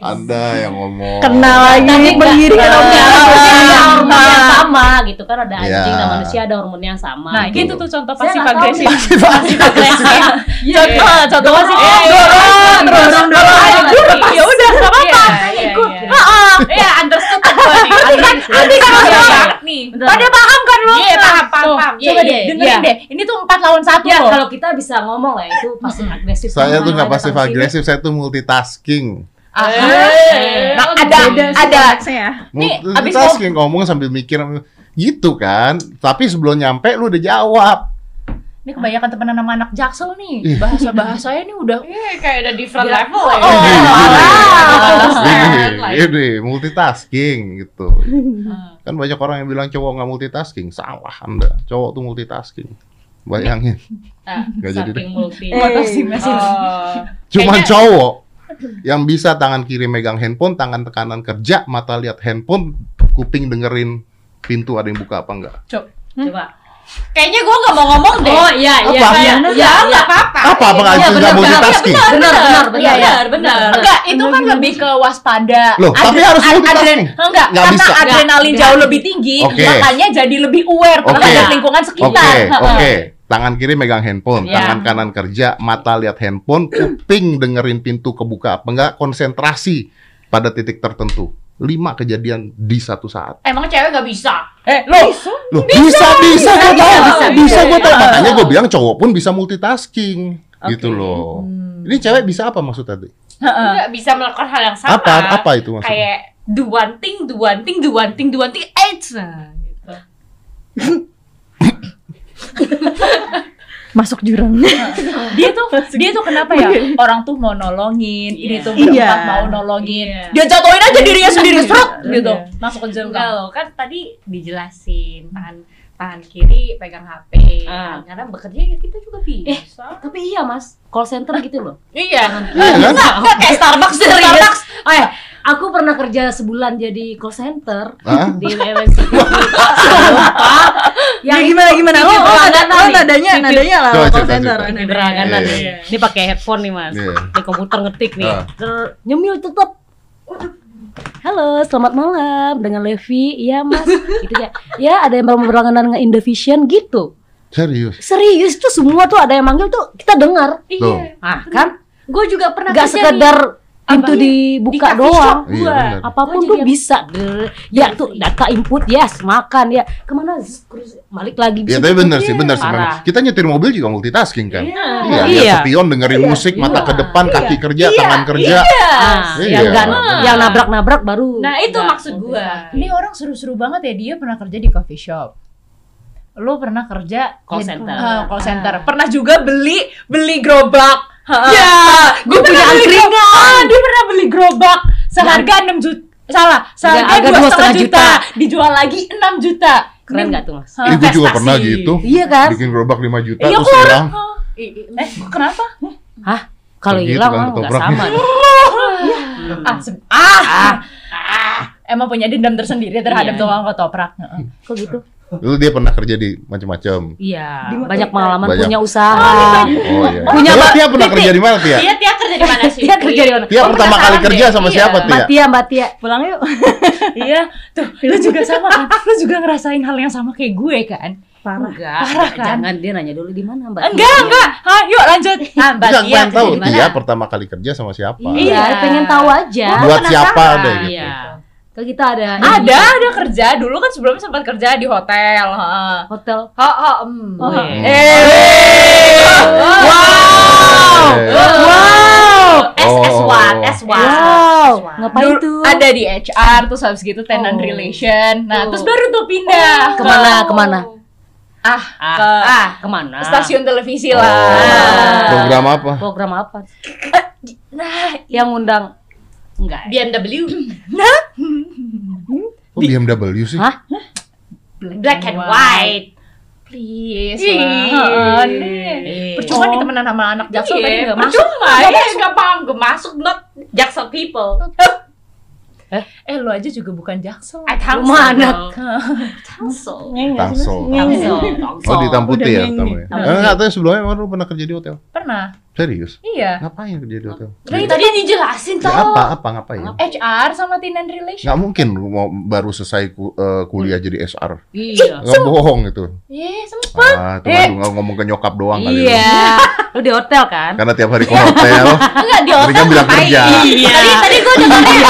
Anda yang ngomong. Kena lagi Tapi enggak- mengiringkan enggak, omongan. maksudnya ada Ah. hormon yang sama gitu kan ada Iya. anjing dan manusia ada hormon yang sama. Nah, gitu. gitu tuh contoh pasif agresif. Pasif agresif. Contoh, contoh pasif. Eh, dorong, dorong, dorong. Ya udah, enggak apa-apa. Iya, ikut. iya, iya. Iya, understood kan gua nih. Andi kan, Andi kan Iya, harus iya. nih. Bentar. Pada paham kan lo? Iya, paham, paham, Tuh, paham. Coba Iya, deh, iya, deh. Ini tuh empat lawan satu Ya, loh. kalau kita bisa ngomong lah itu pasif agresif. Saya tuh nggak Ada pasif agresif, saya tuh multitasking. Eh, Nah, ada sih ada ya. Nih, abis Multitasking ngomong sambil mikir Gitu kan. Tapi sebelum nyampe lu udah jawab. Ini kebanyakan temenan sama anak jaksel Ih. nih. Bahasa-bahasanya nih udah Iya, kayak ada different level ya. Oh, Ini, ini, ini, multitasking gitu. Hmm. Kan banyak orang yang bilang cowok nggak multitasking. Salah Anda. Cowok tuh multitasking. Bayangin. Ah, Nggak jadi saking multi. Eh, Oh. Cuman cowok yang bisa tangan kiri megang handphone, tangan kanan kerja, mata lihat handphone, kuping dengerin pintu ada yang buka apa enggak. Coba. Kayaknya gue nggak mau ngomong deh. Oh iya iya Apa? iya. Ya, Iya nggak apa-apa. Apa apa nggak iya, nggak benar, multitasking? Benar benar Iya, benar iya. benar benar. Enggak, itu kan lebih ke waspada. Loh, tapi harus multitasking. adren- Enggak, Nggak karena bisa. adrenalin jauh lebih tinggi, Oke. makanya jadi lebih aware Oke. terhadap lingkungan Oke, sekitar. oke. Tangan kiri megang handphone, Iya. tangan kanan kerja, mata lihat handphone, kuping dengerin pintu kebuka apa enggak, konsentrasi pada titik tertentu. Lima kejadian di satu saat. Emang cewek nggak bisa? Eh, lo Loh, bisa, bisa, gue tahu. bisa, Bisa, bisa. gue tahu. Makanya gue bilang cowok pun bisa multitasking. Gitu Oke. loh. Hmm. Ini cewek bisa apa maksud tadi? Nggak bisa melakukan hal yang sama. Apa apa itu maksudnya? Kayak do one thing, do one thing, do one thing, do one thing, eight. Gitu. Masuk jurang. dia tuh dia tuh kenapa ya? Orang tuh mau nolongin, ini tuh Iya. berempat mau nolongin. Iya. Dia jatuhin aja dirinya sendiri, serut gitu. Iya. Masuk ke Enggak jurang. loh, kan tadi dijelasin tangan tangan kiri pegang HP, Ah. tangan kanan bekerja ya kita juga bisa. Tapi iya mas, call center gitu loh. Iya. Iya kan? Enggak kayak Starbucks, Starbucks. Oh ya, aku pernah kerja sebulan jadi call center di MNC. Sumpah. Ya gimana gimana? Nada- berlangganan lo nih. nadanya nadanya lah call center. Ini berlangganan Iya, nih. iya. Ini pakai headphone nih mas. Iya. Di komputer ngetik nih. Ah. Nyemil tetap. Halo, selamat malam dengan Levi. Iya mas, gitu ya. Ya ada yang mau berlangganan dengan Indovision gitu. Serius. Serius tuh semua tuh ada yang manggil tuh kita dengar. Tuh. Ah kan, Gue juga pernah kerja sekedar pintu dibuka Di doang. Iya, gua. benar. Apa pun Gua tuh bisa. Ya tuh data input yes, makan ya. Ke mana? Balik lagi. Ya tapi bener sih, bener sih. Kita nyetir mobil juga multitasking kan. Iya. Iya, Iya. spion, dengerin musik, mata ke depan, kaki kerja, tangan kerja. Ah, Iya. yang nggak- yang nabrak-nabrak baru. Nah, itu maksud gua. Ini orang seru-seru banget ya dia pernah kerja di coffee shop. Lo pernah kerja Call center. Ah, call center. Pernah juga beli beli gerobak. Ya, gue punya pernah beli angkringan. gerobak. Ah, dia pernah beli gerobak seharga 6 juta. Salah, seharga harga dua setengah juta. juta. Dijual lagi 6 juta. Keren nggak tuh mas? Ih, gue juga investasi. pernah gitu. Iya kan? Bikin gerobak 5 juta Iya, terus keluar. hilang. Eh, kenapa? Hah? Kalau Begitu hilang kan mah nggak sama. Ah, se- ah, ah, emang punya dendam tersendiri terhadap Iya. tukang ketoprak. Heeh. Kok gitu? Dulu dia pernah kerja di macam-macam. Iya, banyak pengalaman Banyak. punya usaha. Oh iya. Punya Tia, Mbak Tia pernah kerja di mana Tia? Dia Tia kerja di mana sih? Dia kerja di mana? Tia Gua pertama kali kerja deh. sama Iya. siapa Mbak Tia? Tia, Mbak Tia. Pulang yuk. iya, tuh lu juga sama kan? Lu juga ngerasain hal yang sama kayak gue kan? Parah. Enggak, Parah kan? jangan dia nanya dulu di mana Mbak. Enggak, Tia. enggak. Hah, yuk lanjut. Ah, Mbak Tia pengen tahu di mana? Tia pertama kali kerja sama siapa? Iya, pengen tahu aja. Buat siapa deh gitu. Iya. Kalau kita ada Ada, ada kerja. Dulu kan sebelumnya sempat kerja di hotel. heeh. hotel. Oh, oh, hmm. Oh, Eh. Wow. Wow. Wow. S1, Oh. S1. Wow, ngapain Dulu tuh? Ada di HR terus habis gitu tenant Oh. relation. Nah, Oh. terus baru tuh pindah ke- Ke mana, ke mana? ah, Ah, ke Ah, Ke mana? stasiun televisi Oh, lah. Program apa? Program apa? Nah, Yang undang? Enggak. BMW, Oh, BMW sih. Hah? black and white. please lah. Heeh, nih. Percuma Oh. nih temenan sama anak jaksel tadi Iya, nggak masuk. percuma. Iya, nggak paham. Gue masuk, not Jaksel people. Eh, lu aja juga bukan jaksel. I Tangsel. Anak. Tangsel. Tangsel. Tangsel. Oh, di Hitam Putih ya nyanyi. Eh, Enggak, tapi sebelumnya emang lu pernah kerja di hotel? Pernah. Serius? Iya. Ngapain kerja di hotel? Tadi tadi dijelasin Ya, tau. apa apa ngapain? HR sama tenant relation. Nggak mungkin lu mau baru selesai ku- eh, kuliah jadi SR. Iya. Nggak bohong itu. Iya, sempet. Ah, cuma Eh. ngomong ke nyokap doang kali. Iya. Lu di hotel kan? Karena tiap hari ke hotel. Enggak di Tadi hotel kan bilang kerja. Iya. Tadi tadi gue dengerin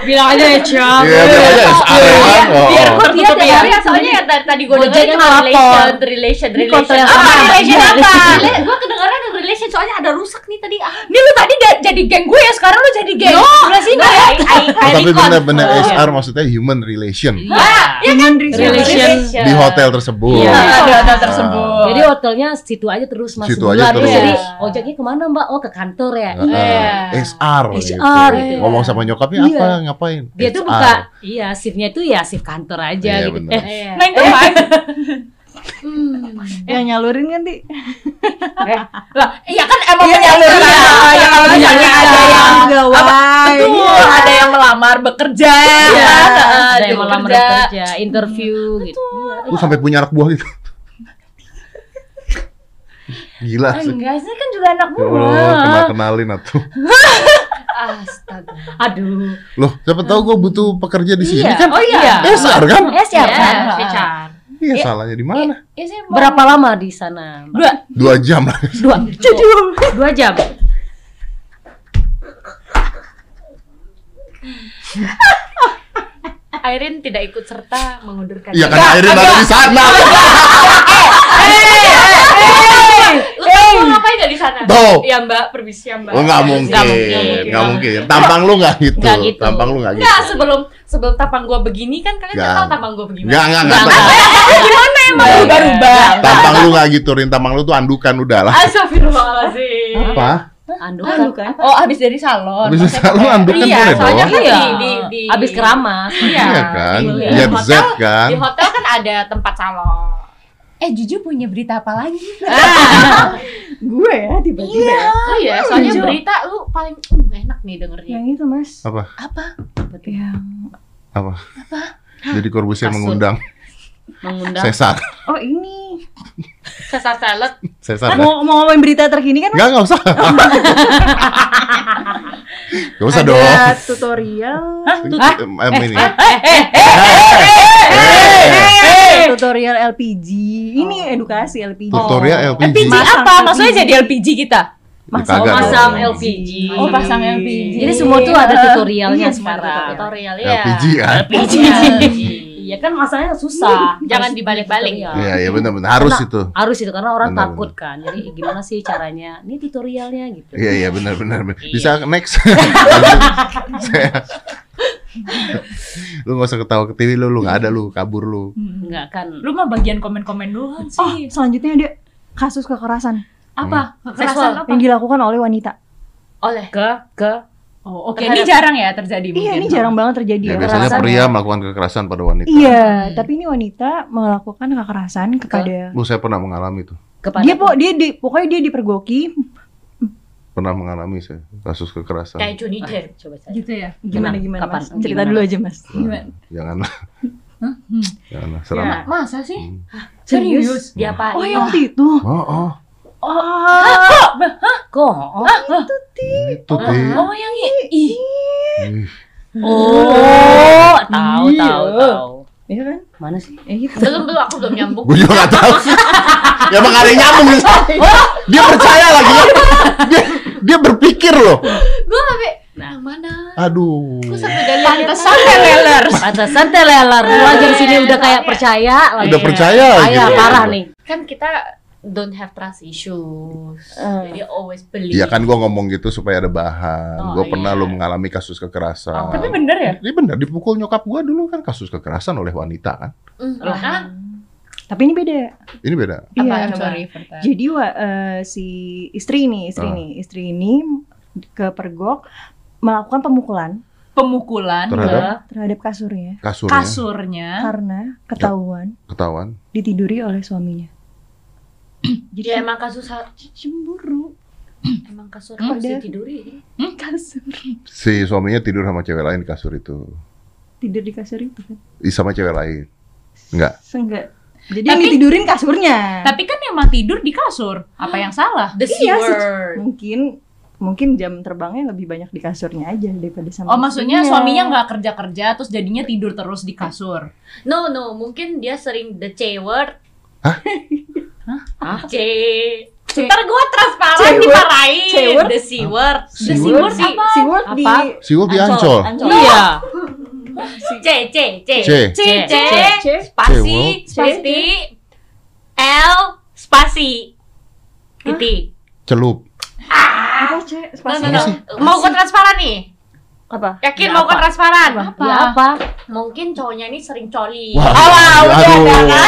Bilang aja HR. Iya, bilang aja SR ya kan. Oh. Biar Kok dia tertutup ya. ya, soalnya yang tadi, tadi gue dengerin relation, relation, relation. Apa relation Iya. apa? Gue kedengaran relation relation soalnya ada rusak nih tadi. Ah, Ini lu tadi jadi geng gue ya, sekarang lu jadi geng. Sebelah sini ya. I, I, I Oh, tapi benar-benar Oh, SR maksudnya human relation Human Relation. di hotel tersebut. Iya. Ada ada tersebut. Jadi hotelnya situ aja terus mas Situ aja terus. Jadi ojeknya ke mana mbak? Oh ke kantor ya. Heeh. Iya. SR, gitu. HR gitu. Ngomong sama nyokapnya Iya. apa ngapain? Dia tuh HR. buka, iya shiftnya tuh ya shift kantor aja Iya, gitu. bener. Eh, Iya. Nine to five. Yang nyalurin kan, Ti? Lah, iya kan emang penyaluran. Ya kalau misalnya Iya. ada yang Gawai. Betul, ada yang melamar bekerja, Iya, kan? ada Dia yang melamar bekerja. kerja, interview gitu. Lu sampai punya anak buah gitu. Gila sih. Enggak sih kan juga anak Ya buah. kenal kenalin atuh. Astaga. Aduh. Loh, siapa tahu gue butuh pekerja di sini Iya. kan? Oh iya. SR kan? SR kan? Ya, Iya, salahnya di mana? Iya sih, Bang. Berapa lama di sana? Dua. Dua jam lah. Dua. Dua jam. Airin tidak ikut serta mengundurkan Iya kan diri. Airin ada di sana. Lu ngapain gak di sana? Tuh. Ya Mbak, permisi ya Mbak. Oh nggak mungkin, Nggak mungkin. nggak mungkin. Tampang lu nggak gitu. Nggak gitu. Tampang lu nggak gitu. Enggak, sebelum sebelum tampang gua begini kan kalian Nggak. nggak tahu tampang gua begini. Nggak nggak nggak. Nggak, Tampang- Berubah-ubah. Tampang lu nggak gitu, Rin. Tampang lu tuh andukan udah lah. Astagfirullahaladzim. Apa? Andukan. kan? Oh, habis dari salon. Habis lu kayak- andukan Iya, boleh soalnya dong. kan Iya. di, di, di Habis keramas. Iya. Iya kan? Di- Jet di hotel- kan? Di hotel kan ada tempat salon. Eh, Juju punya berita apa lagi? Gue ya, tiba-tiba. ya. Oh iya, soalnya Jujur. berita lu paling uh, enak nih dengernya. Yang itu, Mas. Apa? Apa? Yang Apa? Jadi Corbusier Kasur. mengundang Mengundang. Cesar. Oh, ini. Sesar salad. Cesar. Mau mau ngomongin berita terkini kan? Mas? Enggak, enggak usah. Enggak usah dong. Ada tutorial. Em, ini. Tutorial LPG. Ini edukasi LPG. Tutorial LPG. LPG Masang apa? LPG. Maksudnya jadi LPG kita? Ya, kagak Pasang dong. LPG. Oh, pasang LPG. Jadi semua tuh ada tutorialnya Iya, sekarang. Tutorial ya. LPG kan? LPG. Iya kan masalahnya susah. Jangan Harus dibalik-balik. Iya, iya benar-benar harus Karena- itu. Harus itu karena orang Benar, takut kan. Jadi gimana sih caranya? Ini tutorialnya gitu. Iya, iya benar-benar. Iya. Bisa next. Lu nggak usah ketawa ke TV lu, lu nggak ada lu, kabur lu. Enggak kan. Lu mah bagian komen-komen doang Oh, sih. selanjutnya ada kasus kekerasan apa? Hmm. Kekerasan apa? yang dilakukan oleh wanita. Oleh Ke ke Oh, oke. Ini jarang ya terjadi Iya, mungkin. ini jarang banget terjadi Ya, ya. biasanya kekerasan. pria melakukan kekerasan pada wanita. Iya, tapi ini wanita melakukan kekerasan kepada Bu, saya pernah mengalami itu. kepada dia po dia di pokoknya dia dipergoki Pernah mengalami saya kasus kekerasan. kayak Johnny Depp. coba saya. Gitu ya. gimana gimana Kapan? mas cerita Gimana, dulu aja mas Gimana? Janganlah. Hah? Hmm. Janganlah seram. Ya. Masa sih? Hmm. Serius? Diapain? oh yang waktu itu Oh, oh. Kok? Oh, Itu Ti. Oh, yang i- oh tahu Iya. tahu tahu. Iya kan Mana sih? eh gitu Belum belum aku belum nyambung. Gue juga gak tahu. ya emang ada yang nyambung nih. Dia percaya lagi. Dia, dia berpikir loh. Gue sampai Nah. mana? Aduh. Gue sampai dari Pantesan teleler. Pantesan teleler lu aja di sini udah kayak percaya lagi. Udah percaya. Percaya parah nih. kan kita don't have trust issues. Eh. Jadi always believe. Iya kan gue ngomong gitu supaya ada bahan. Oh, gue pernah iya. lo mengalami kasus kekerasan. Oh, Tapi bener ya? Ini bener dipukul nyokap gue dulu kan kasus kekerasan oleh wanita kan. Mm, Lah. ah, tapi ini beda Ini beda. Apa? iya sorry that. jadi wa- eh, si istri ini istri Ah. ini istri ini kepergok melakukan pemukulan Pemukulan Terhadap? ke terhadap kasurnya Kasurnya kasurnya. karena ketahuan ketahuan. ditiduri oleh suaminya Jadi emang kasus ha- cemburu emang kasur Hmm? harus Ada. ditiduri. kasur Si suaminya tidur sama cewek lain di kasur itu. tidur di kasur itu kan Sama cewek lain. Enggak. Seenggak. Jadi yang Tapi- ditidurin kasurnya. Tapi kan emang tidur di kasur. Apa yang salah? The Iya, word. mungkin mungkin jam terbangnya lebih banyak di kasurnya aja daripada sama Oh, maksudnya istrinya. suaminya nggak kerja-kerja terus jadinya tidur terus di kasur. No no, mungkin dia sering the C word. Hah? Hah? C. Ntar gue transparan C word? dimarahin. C word? The C word. C The C word? word sih. Si word di Apa? Siul di Ancol. Iya. C C C C. C C C. spasi C. spasi L spasi titik Celup. Apa, Cek? No, Spasi no, no. sih? Mau ke transparan nih? Apa? Yakin Ya, mau ke apa? transparan? Apa? Ya apa? Mungkin cowoknya ini sering coli. Wah, Ah, udah aduh, ada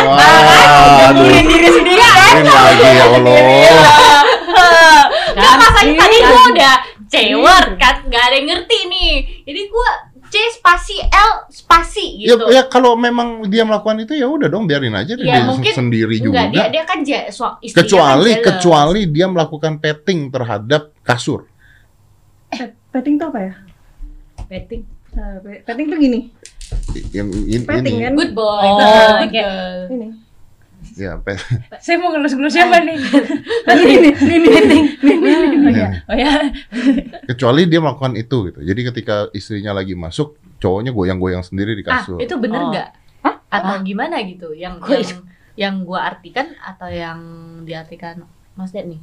kan? diri sendiri kan? Ini lagi ya Allah. Kan masanya tadi gua udah cewek kan, nggak ada yang ngerti nih. Jadi gua C spasi L spasi Ya, gitu. ya kalau memang dia melakukan itu ya udah dong biarin aja dia Ya, mungkin sendiri juga. Enggak, dia dia kan so, istrinya kecuali kan kecuali dia melakukan petting terhadap kasur. Petting tuh apa ya? Petting. Pe- petting tuh gini. Yang ini, Petting ini. kan? good boy. Oh, good oke. girl. Ini. Ya, pe- Saya mau ngelus-ngelus siapa nih? Ini, ini, ini, ini. ya. Oh ya. kecuali dia melakukan itu gitu. Jadi ketika istrinya lagi masuk, cowoknya goyang-goyang sendiri di Ah, kasur. itu bener Oh. nggak? Atau gimana gitu? Yang Gua- yang yang gua artikan atau yang diartikan Mas Ded nih?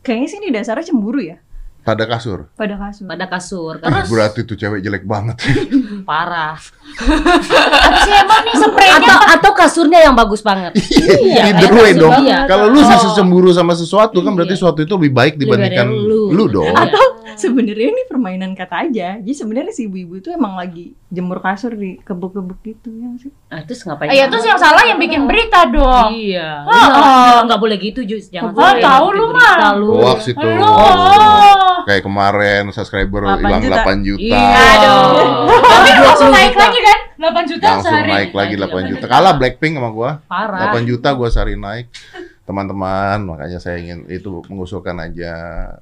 Kayaknya sih ini dasarnya cemburu ya Pada kasur. pada kasur. Pada kasur. Ih, berarti tuh cewek jelek banget. Parah. Emang nih spraynya? Atau atau kasurnya yang bagus banget. Iya, Either kasur way dong. iya. Kalau lu Oh. sih cemburu sama sesuatu kan berarti sesuatu itu lebih baik dibandingkan Dibanding lu. lu dong. Atau sebenarnya ini permainan kata aja. Jadi sebenarnya si ibu-ibu itu emang lagi jemur kasur di kebuk-kebuk gitu ya nggak sih. Ah, terus ngapain? Iya, Ah, ya terus yang salah yang bikin berita dong. Iya. Oh. Enggak, enggak boleh gitu, Jus. Jangan Oh, tahu lu mah. lu. Hoax itu. Oh. Kayak kemarin subscriber 8 hilang juta. 8 juta. Iya. Aduh. Tapi langsung naik lagi kan? 8 juta Langsung sehari. naik lagi 8 juta. Kalah Blackpink sama gua. Parah. 8 juta gua sehari naik. Teman-teman, makanya saya ingin itu mengusulkan aja.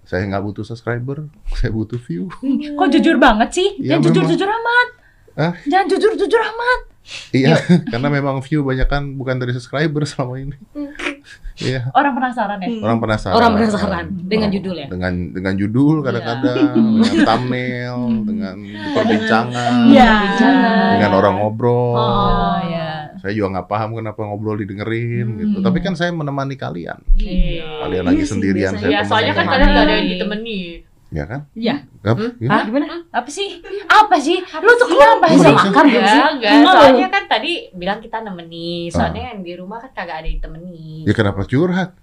Saya nggak butuh subscriber, saya butuh view. Kok jujur banget sih? Iya, Jangan jujur-jujur amat. Hah? Jangan jujur-jujur amat. Iya, karena memang view banyak kan bukan dari subscriber selama ini. Iya, Orang penasaran ya? orang penasaran. Orang penasaran dengan judul ya. Dengan dengan judul kadang-kadang, dengan thumbnail, dengan perbincangan, Iya. dengan orang ngobrol. Oh, ya. Saya juga nggak paham kenapa ngobrol didengerin gitu. Tapi kan saya menemani kalian. Iya. Kalian lagi sendirian biasanya. saya Ya, soalnya kan kadang nggak ada yang ditemani. Ya kan? Iya. Hmm? gimana? Gimana? Apa sih? Apa sih? Lu tuh kenapa udah makan belum sih? Ya, enggak. Soalnya kan tadi bilang kita nemeni. Soalnya yang di rumah kan kagak ada yang temani. Ya kenapa curhat?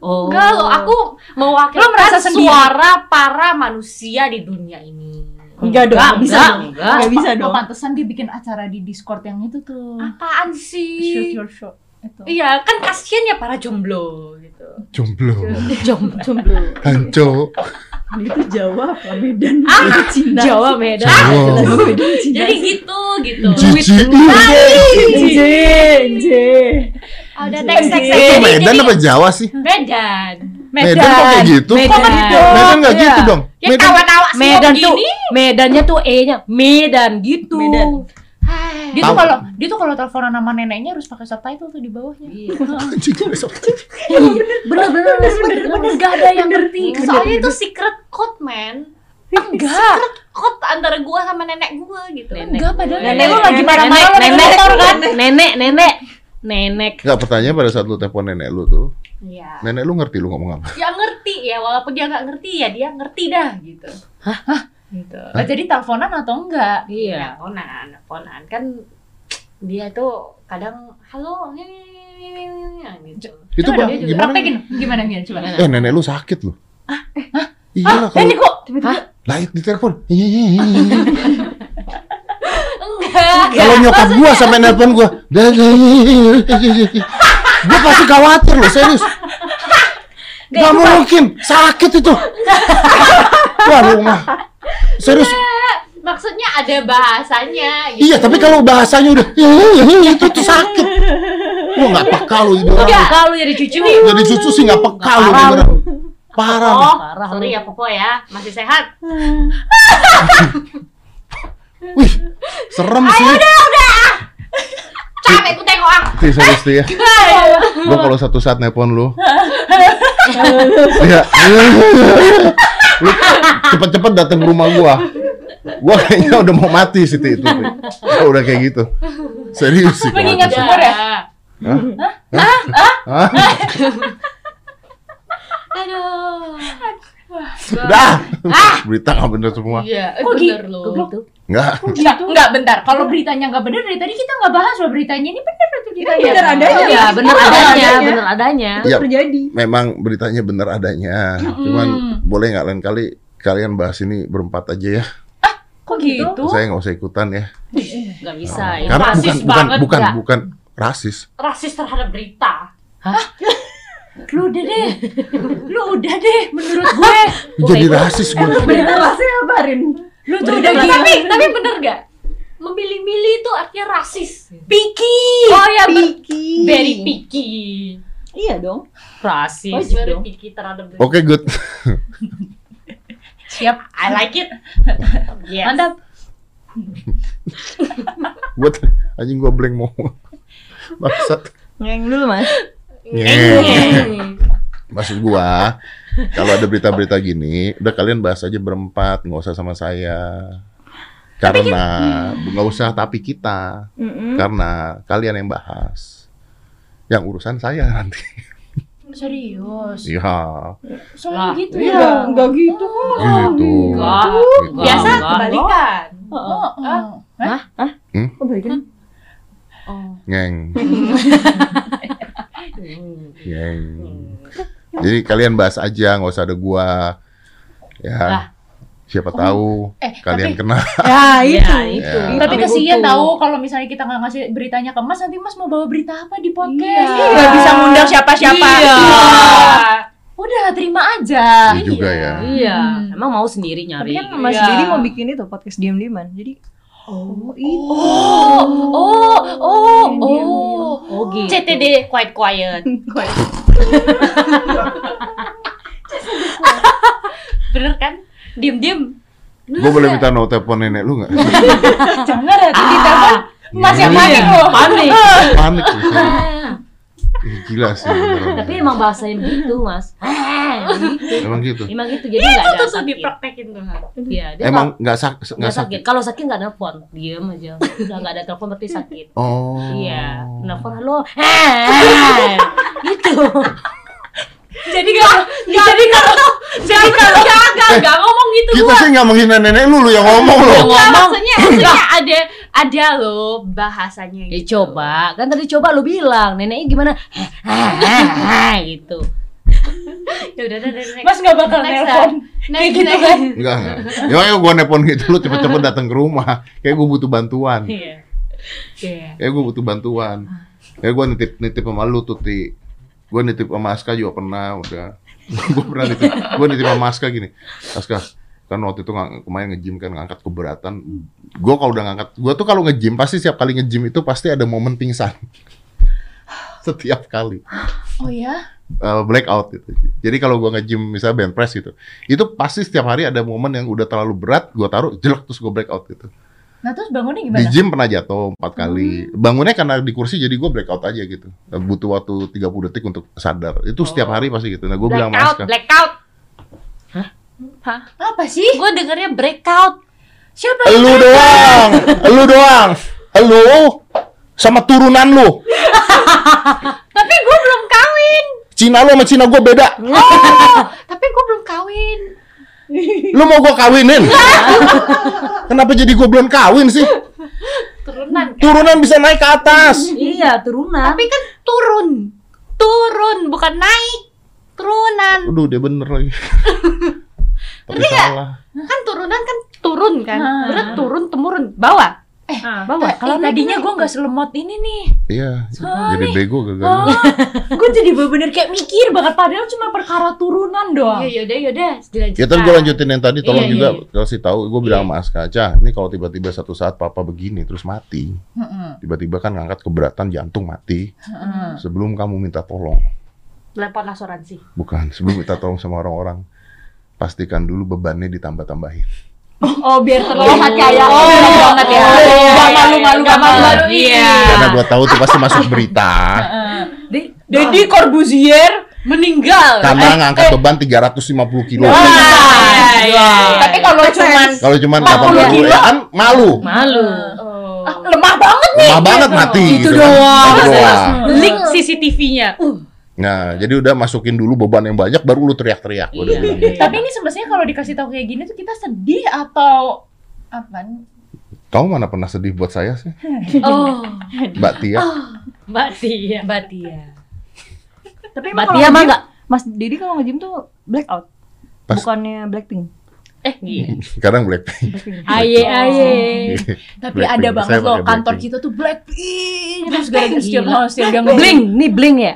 Oh. Enggak loh, aku mewakilkan Lo merasa sendiri? suara para manusia di dunia ini. Enggak dong, Enggak, nggak bisa enggak, dong. enggak. Nggak bisa dong. pantesan dia bikin acara di Discord yang itu tuh. Apaan Shoot sih? your shot. Itu. Iya, kan kasihan ya para jomblo gitu. Jomblo, Jomblo. hanco, Itu Jawa apa Medan? Itu Cina. Jawa Medan. Jawa, Jawa Medan Cina. Jadi gitu, gitu. Cici. J, J. Ada teks-teks Itu Medan apa Jawa sih? Medan. Medan kok kayak gitu? Medan. Medan nggak Iya. gitu dong. Ya Medan tawa-tawa Medan tuh. Medannya tuh E-nya Medan gitu. Medan. Dia tuh kalau dia tuh kalau teleponan sama neneknya harus pakai subtitle tuh di bawahnya. Iya. Anjing, besok. Bener bener bener bener gak ada yang ngerti. Soalnya itu secret code, man. Enggak. Secret code antara gua sama nenek gua gitu. Enggak padahal Nenek nenek lu lagi marah-marah nenek kan. nenek nenek nenek. Nggak pertanyaan pada saat lu telepon nenek lu tuh, Iya. nenek lu ngerti lu ngomong apa? Ya ngerti ya, walaupun dia nggak ngerti ya dia ngerti dah gitu. Gitu. Lah jadi teleponan atau enggak? Iya. ponan, ponan kan dia tuh kadang halo gitu. Itu Coba bang, dia gimana? Praktekin gimana gimana coba. Eh nenek lu sakit loh. Iya lah Eh, ini kalau kok lah di telepon. Iya, Enggak. Kalau nyokap gua sampai nelpon gua, gua pasti khawatir loh serius. Gak mungkin sakit itu. Waduh mah. Serius. Maksudnya ada bahasanya gitu. Iya, tapi kalau bahasanya udah itu tuh sakit. Gua nggak peka lu ini orang. Kalau jadi cucu Jadi cucu sih nggak peka lu Parah. Parah. Oh, Parah sorry lu. ya Popo ya, masih sehat. Wih, serem sih. Capek ku tengok ah. Ti, serius Ti, ya. Gua kalau satu saat nelpon lu. Iya. Lu cepet-cepet datang ke rumah gua. Gua kayaknya udah mau mati sih Ti, itu. Ti. Gua udah kayak gitu. Serius sih. Mengingat sumur ya? Hah? Hah? Aduh. Dah. Berita nggak bener semua. Iya, eh, Kok bener loh. gitu. Enggak. Enggak, enggak bentar. Kalau beritanya enggak benar dari tadi kita enggak bahas loh beritanya. Ini benar itu Ini bener adanya. Iya, bener Bener adanya, bener adanya. Itu Ya. terjadi. Memang beritanya bener adanya. Cuman boleh nggak lain kali kalian bahas ini berempat aja ya. Kok gitu? Saya nggak usah ikutan ya. Gak bisa ya. Karena rasis bukan bukan banget, bukan nggak? bukan rasis. Rasis terhadap berita. Lu udah deh. Lu udah deh menurut gue. Jadi rasis gue. Berita rasanya apa, Rin? Lu tuh udah Tapi gila. tapi, tapi bener gak? Memilih-milih itu artinya rasis. Picky. Oh ya, ber- Picky. very picky. Iya dong. Rasis Oh, very dong. picky terhadap. Oke good. Siap. I like it. Yes. Mantap. Buat anjing gue blank mau. Bangsat. Ngeng dulu, Mas. Ngeng. Maksud gua, kalau ada berita-berita gini, udah kalian bahas aja berempat, nggak usah sama saya. Karena nggak usah tapi kita, Mm-mm. karena kalian yang bahas. Yang urusan saya nanti. Serius. Iya, Soalnya gitu Iya, ya. enggak gitu kok. gitu. Enggak. Gitu. Biasa kebalikan. Oh, oh. Kok balikin? Ngeng. Ngeng. Jadi kalian bahas aja, nggak usah ada gua. Ya. Siapa tahu Eh, kalian tapi- kena. Ya, itu. Ya, itu. Ya. Tapi kesian butuh. tahu kalau misalnya kita nggak ngasih beritanya ke Mas, nanti Mas mau bawa berita apa di podcast? Iya. Nggak bisa ngundang siapa-siapa. Iya. Udah terima aja. Iya juga ya. Iya, Hmm. emang mau sendiri Tapi nyari. kan Mas Iya. Didi mau bikin itu podcast diam-diaman. Jadi Oh, itu. Oh, oh, oh, oh. Oh gitu. CTD quiet quiet. Bener kan? Diem-diem. Gue boleh minta nomor telepon nenek lu nggak? Jangan nanti di telepon Mas yang panik loh. panik. Panik Gila sih. Tapi emang bahasanya begitu, Mas. Gitu. Emang gitu. Emang gitu. Jadi nggak ada Itu tuh sakit. dipraktekin tuh. Iya, dia Emang nggak sak nggak nggak sakit. sakit. Kalau sakit nggak nelpon, diem aja. Udah nggak ada telepon berarti sakit. Oh. Iya, nelpon halo. Gitu. Jadi kalau jadi kalau jadi kalau Enggak, enggak, enggak ngomong gitu Kita sih nggak menghina nenek lu, lu yang ngomong Enggak, ngomong. maksudnya, maksudnya ada ada loh bahasanya Ya gitu. coba, kan tadi coba lu bilang neneknya gimana? Gitu. Ya udah, udah, udah, next. Mas nggak bakal Next, nelpon. Next, gitu next. kan. Enggak, enggak. Ya ayo gua nepon gitu lu cepet-cepet datang ke rumah. Kayak gua butuh bantuan. Iya. Iya. Kayak gua butuh bantuan. Kayak gua nitip nitip sama lu tuh, Ti. Gua nitip sama Aska juga pernah udah. gua pernah nitip, gua nitip sama Aska gini. Aska, kan waktu itu nggak- kemarin nge-gym kan ngangkat keberatan. Gua kalau udah ngangkat, gua tuh kalau nge-gym pasti setiap kali nge-gym itu pasti ada momen pingsan. Setiap kali. Oh ya? uh, blackout gitu. Jadi kalau gua nge-gym misalnya bench press gitu, itu pasti setiap hari ada momen yang udah terlalu berat, gua taruh jelek terus gua blackout gitu. Nah terus bangunnya Di gimana? gym pernah jatuh empat kali. Bangunnya karena di kursi jadi gua blackout aja gitu. Butuh waktu 30 detik untuk sadar. Itu setiap hari pasti gitu. Nah, gua bilang sama Blackout, Blackout. Apa sih? Gue dengernya breakout. Siapa? "Elu doang, elu doang, elu sama turunan lu. Tapi gue belum kawin. Cina lu sama Cina gua beda. Oh, tapi gue belum kawin. Lu mau gua kawinin? Kenapa jadi gua belum kawin sih? Turunan. Turunan bisa naik ke atas. Iya, turunan. Tapi kan turun. Turun, bukan naik. Turunan. Aduh, dia bener lagi. Tapi salah. Kan turunan kan turun kan. Ah. Berat turun, temurun. Bawah. Eh, Bawah. Kalau tadinya gue nggak selemot ini nih. Iya, jadi nih. bego gagal. Oh, gue jadi bener-bener kayak mikir banget padahal cuma perkara turunan doang. Iya, yaudah, yaudah. Dilanjutkan. Ya tapi gue lanjutin yang tadi, tolong Iya, juga iya. kasih tahu. Gue bilang sama Aska, Cah, ini kalau tiba-tiba satu saat papa begini terus mati, Heeh, tiba-tiba kan ngangkat keberatan jantung mati. heeh. Sebelum kamu minta tolong, Telepon asuransi. bukan sebelum minta tolong sama orang-orang, pastikan dulu bebannya ditambah-tambahin. Oh, biar terlihat kayak Oh, oh, banget ya. oh, iya, Gak iya, malu-malu, iya. gak malu-malu. Iya. Karena gue tahu tuh pasti masuk berita. Heeh. Deddy Corbuzier Meninggal. Karena ngangkat beban 350 kilo. Ah, iya, iya. Tapi kalau cuman Kalau cuman 40 80 kilo. ya kan malu. Malu. Oh. ah, lemah banget nih. Lemah banget mati Itu gitu kan. doang. Itu doang. Link CCTV-nya. Nah, jadi udah masukin dulu beban yang banyak baru lu teriak-teriak. Udah Iya. bilang. Tapi ini sebenarnya kalau dikasih tahu kayak gini tuh kita sedih atau apa? Kamu mana pernah sedih buat saya sih? Oh. Mbak Tia? Mbak Tia. Mbak Tia. Tapi Mbak Tia kalau mah enggak? Mas Didi kalau nge-gym tuh blackout. Pas- Bukannya Blackpink. Eh, iya. Sekarang Blackpink. Blackpink. Aye aye. Tapi Blackpink. ada banget loh kantor Blackpink. kita tuh Blackpink. Terus gara-gara setiap setiap Bling, nih bling ya?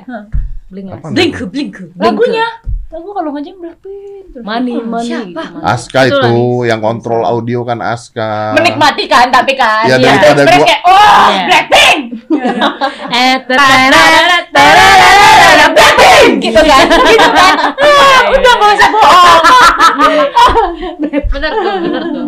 Blink lah. Blink, blink. Lagunya. Lagu kalau ngajeng Blackpink. Mani, mani. Siapa? Aska itu, itu yang kontrol audio kan Aska. Menikmati kan tapi kan. Ya, ya. daripada gua. Kayak, oh, yeah. Blackpink. eh, Blackpink gitu kan. Gitu kan. Udah gak usah bohong. Bener tuh, bener tuh.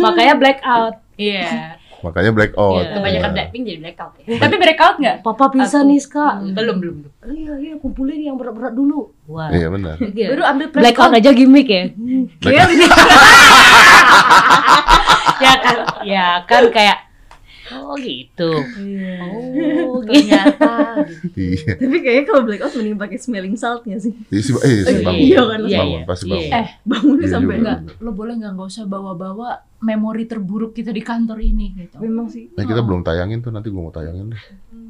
Makanya blackout. Iya. Yeah. Makanya blackout. Iya. kebanyakan Iya. Blackpink jadi blackout ya Tapi breakout nggak? Papa bisa nih, Kak. Belum belum. belum. Iya, iya, kumpulin yang berat-berat dulu. Wah. Iya benar. Iya. baru ambil Blackout aja gimmick ya. Blackout. ya kan, ya kan kayak oh gitu. Oh, gitu. ternyata Iya. Tapi kayaknya kalau blackout mending pakai smelling saltnya sih. Iya sih, eh, sih, Iya, bangun. iya kan, iya, bangun, iya. pasti Iya. bangun. Eh, Bangunnya Iya sampai. Enggak, lo boleh nggak nggak usah bawa-bawa memori terburuk kita di kantor ini gitu. Memang sih. Nah, kita belum tayangin tuh nanti gua mau tayangin deh.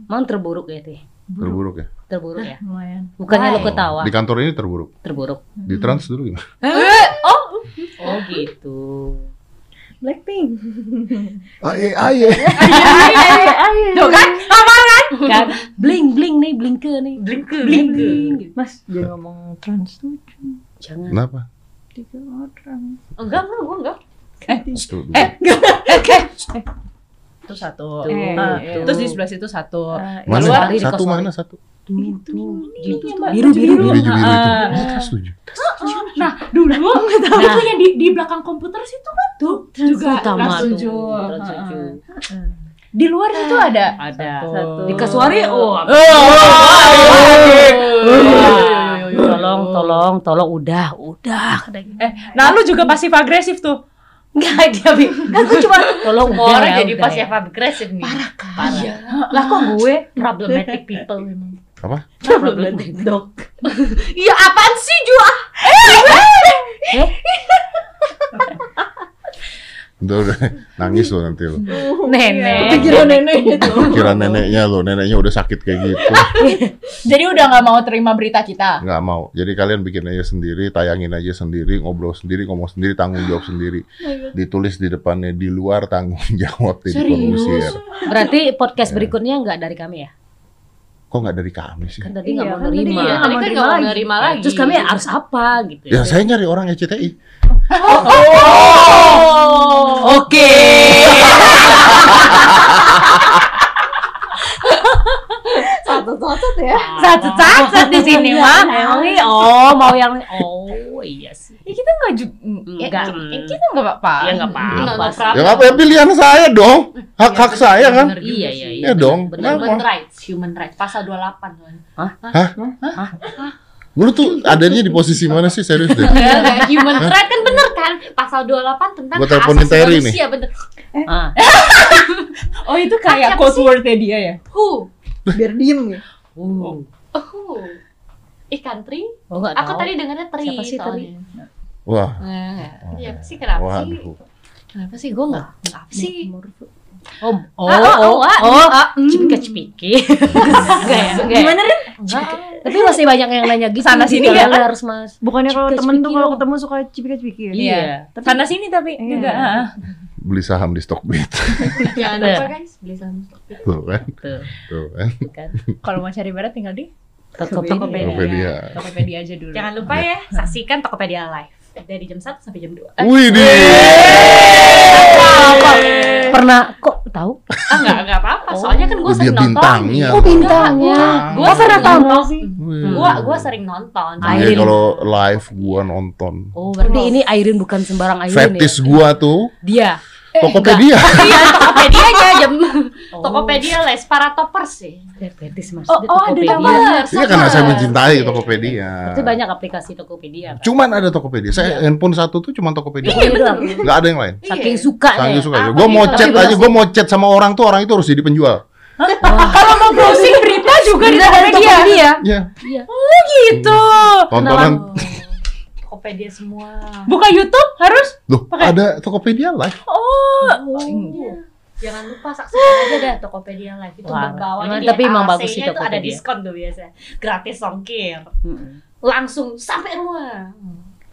Mang terburuk ya, Teh. Terburuk ya. Terburuk ya. Lumayan. Bukannya lo ketawa, Di kantor ini terburuk. terburuk. Di trans dulu gimana? Oh, gitu. Blackpink. Aye, aye. Tuh kan? Kan bling bling nih, blinke nih. Blinke, Bling bling. Mas, jangan ngomong trans tuh Jangan. Kenapa? tiga orang. enggak enggak gua enggak Tuh, dulu. Eh, eh, eh. Itu satu. Tuh, Nah. Terus di sebelah situ satu. Mana? Satu mana satu? Itu, gitu. Mbak. Biru biru. Biru biru itu. Ah. Saya setuju. Nah, dulu itu yang di, di belakang komputer situ kan tuh juga Utama. Heeh. Di luar itu ada Ada. Satu. Di kasuari oh. Oh, Tolong, tolong, tolong udah, udah. Eh, nah lu juga pasif agresif tuh. Enggak dia Bi. kan gue cuma tolong orang ya, jadi pasif ya. agresif nih parah Parah. Lah kok gue problematic people memang Apa? Problematic dog. iya apaan sih Jua Udah, udah. Nangis lo nanti lo. nenek. Pikiran nenek itu. Pikiran neneknya lo, neneknya udah sakit kayak gitu. Jadi udah nggak mau terima berita kita. Nggak mau. Jadi kalian bikin aja sendiri, tayangin aja sendiri, ngobrol sendiri, ngomong sendiri, tanggung jawab sendiri. Ditulis di depannya di luar tanggung jawab di Corbusier. Berarti podcast berikutnya enggak dari kami ya? Kok nggak dari kami sih? Kan tadi Iya, nggak mau kan tadi nerima. iya. tadi kan nggak mau lagi. nerima lagi Terus kami harus apa gitu Ya saya nyari orang RCTI. Oke. Satu-satu ya. Satu cacat di sini mah. Emang iya, oh mau yang oh iya sih. Ya, kita nggak juga Enggak. kita nggak apa-apa. Ya nggak apa-apa. apa-apa. Ya apa ya pilihan saya dong. Hak hak saya kan. Iya iya Ya iya. dong. Benar. human rights human rights pasal 28 kan Lu tuh adanya di posisi mana sih serius deh? Human rights kan bener kan pasal 28 tentang Gua hak teleponin asasi Terry nih. manusia bener Ah, Oh itu kayak code wordnya dia ya? who Biar diem ya. uh. who ih country Oh enggak aku tahu. tadi dengarnya teri Siapa sih Teri? Wah. Nah, iya sih kenapa sih Waduh. kenapa sih gue nggak apa sih Oh, oh, Ah, ah, oh, ah, oh, ah, mm. cipika cipiki. Enggak ya, ya? Gimana Rin? Tapi masih banyak yang nanya gitu. Sana sini nggak? harus mas. Bukannya kalau Cipika temen tuh cipiki kalau ketemu suka cipika-cipiki ya? Iya. Sana sini tapi Iya. juga. Beli saham di Stockbit. jangan Iya. lupa guys beli saham Stockbit. Tuh kan. Tuh, Tuh kan. kan. Kalau mau cari barat tinggal di Tokopedia. Tokopedia. Tokopedia aja dulu. jangan lupa ya saksikan Tokopedia live dari jam 1 sampai jam 2 Wih Apa? Pernah kok tahu? ah enggak enggak apa-apa soalnya kan gue Oh, sering nonton bintangnya. Oh, bintangnya. gue Oh, pernah sering nonton sih. gue gue sering nonton Iya Airin. kalau live gua nonton. Oh, berarti ini Airin bukan sembarang Airin Fetish ya? gua tuh Dia. Tokopedia. iya Tokopedia jam Tokopedia les para toppers sih Eh, Fetis mas. Oh, oh, ada. Iya karena saya mencintai Tokopedia. Berarti banyak aplikasi Tokopedia. Kan? Cuman ada Tokopedia. Saya handphone satu tuh cuma Tokopedia. Iya doang. Nggak ada yang lain. Saking suka Saking ya. suka. Apa Gue nih, mau chat aja, gue mau chat sama orang tuh orang itu harus jadi penjual. Kalau mau browsing berita juga di Tokopedia. Iya. Iya. Gitu. Tontonan. Tokopedia semua Buka YouTube harus. Loh, ada Tokopedia live. Oh. Jangan lupa saksikan aja dah Tokopedia Live itu Wah, emang- Jadi tapi emang etalase-nya bagus sih itu ada diskon tuh biasa. Gratis ongkir. Mm-mm. Langsung sampai rumah.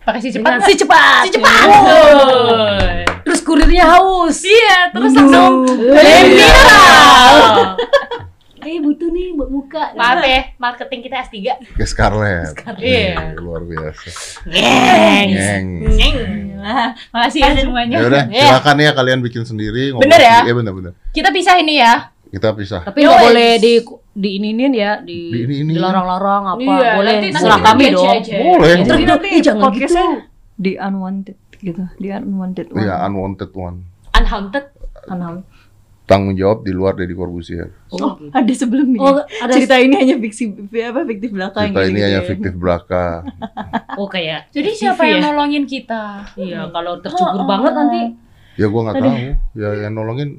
Pakai si cepat. si cepat. Si cepat. Woy. Terus kurirnya haus. Iya, terus langsung mineral. Eh butuh nih buat muka. Maaf ya, marketing kita S3. Ke Scarlett. Iya. Luar biasa. Geng. Geng. Nah, makasih ya semuanya. Ya udah, Iya. silakan ya kalian bikin sendiri. ngobrol Bener ya? Iya bener bener. Kita pisah ini ya. Kita pisah. Tapi nggak boleh di di ininin ya, di, Di ini-iniin. dilarang-larang apa. Iya, boleh nanti- serah nanti kami di dong. aja. Boleh. Jadi Jadi nanti eh, jangan gitu. di unwanted gitu, di unwanted one. Iya, unwanted one. Unhaunted. Unwanted. Tanggung jawab di luar dari Corbusier. Oh, ada sebelumnya. Oh, ada cerita ini hanya fiksi apa fiktif belakang Cerita ini gitu-gitu hanya ya. fiktif belaka. Oh kayak Jadi TV siapa yang ya? nolongin kita? Iya, kalau tercubur banget nanti Ya gua nggak tahu. Ya yang nolongin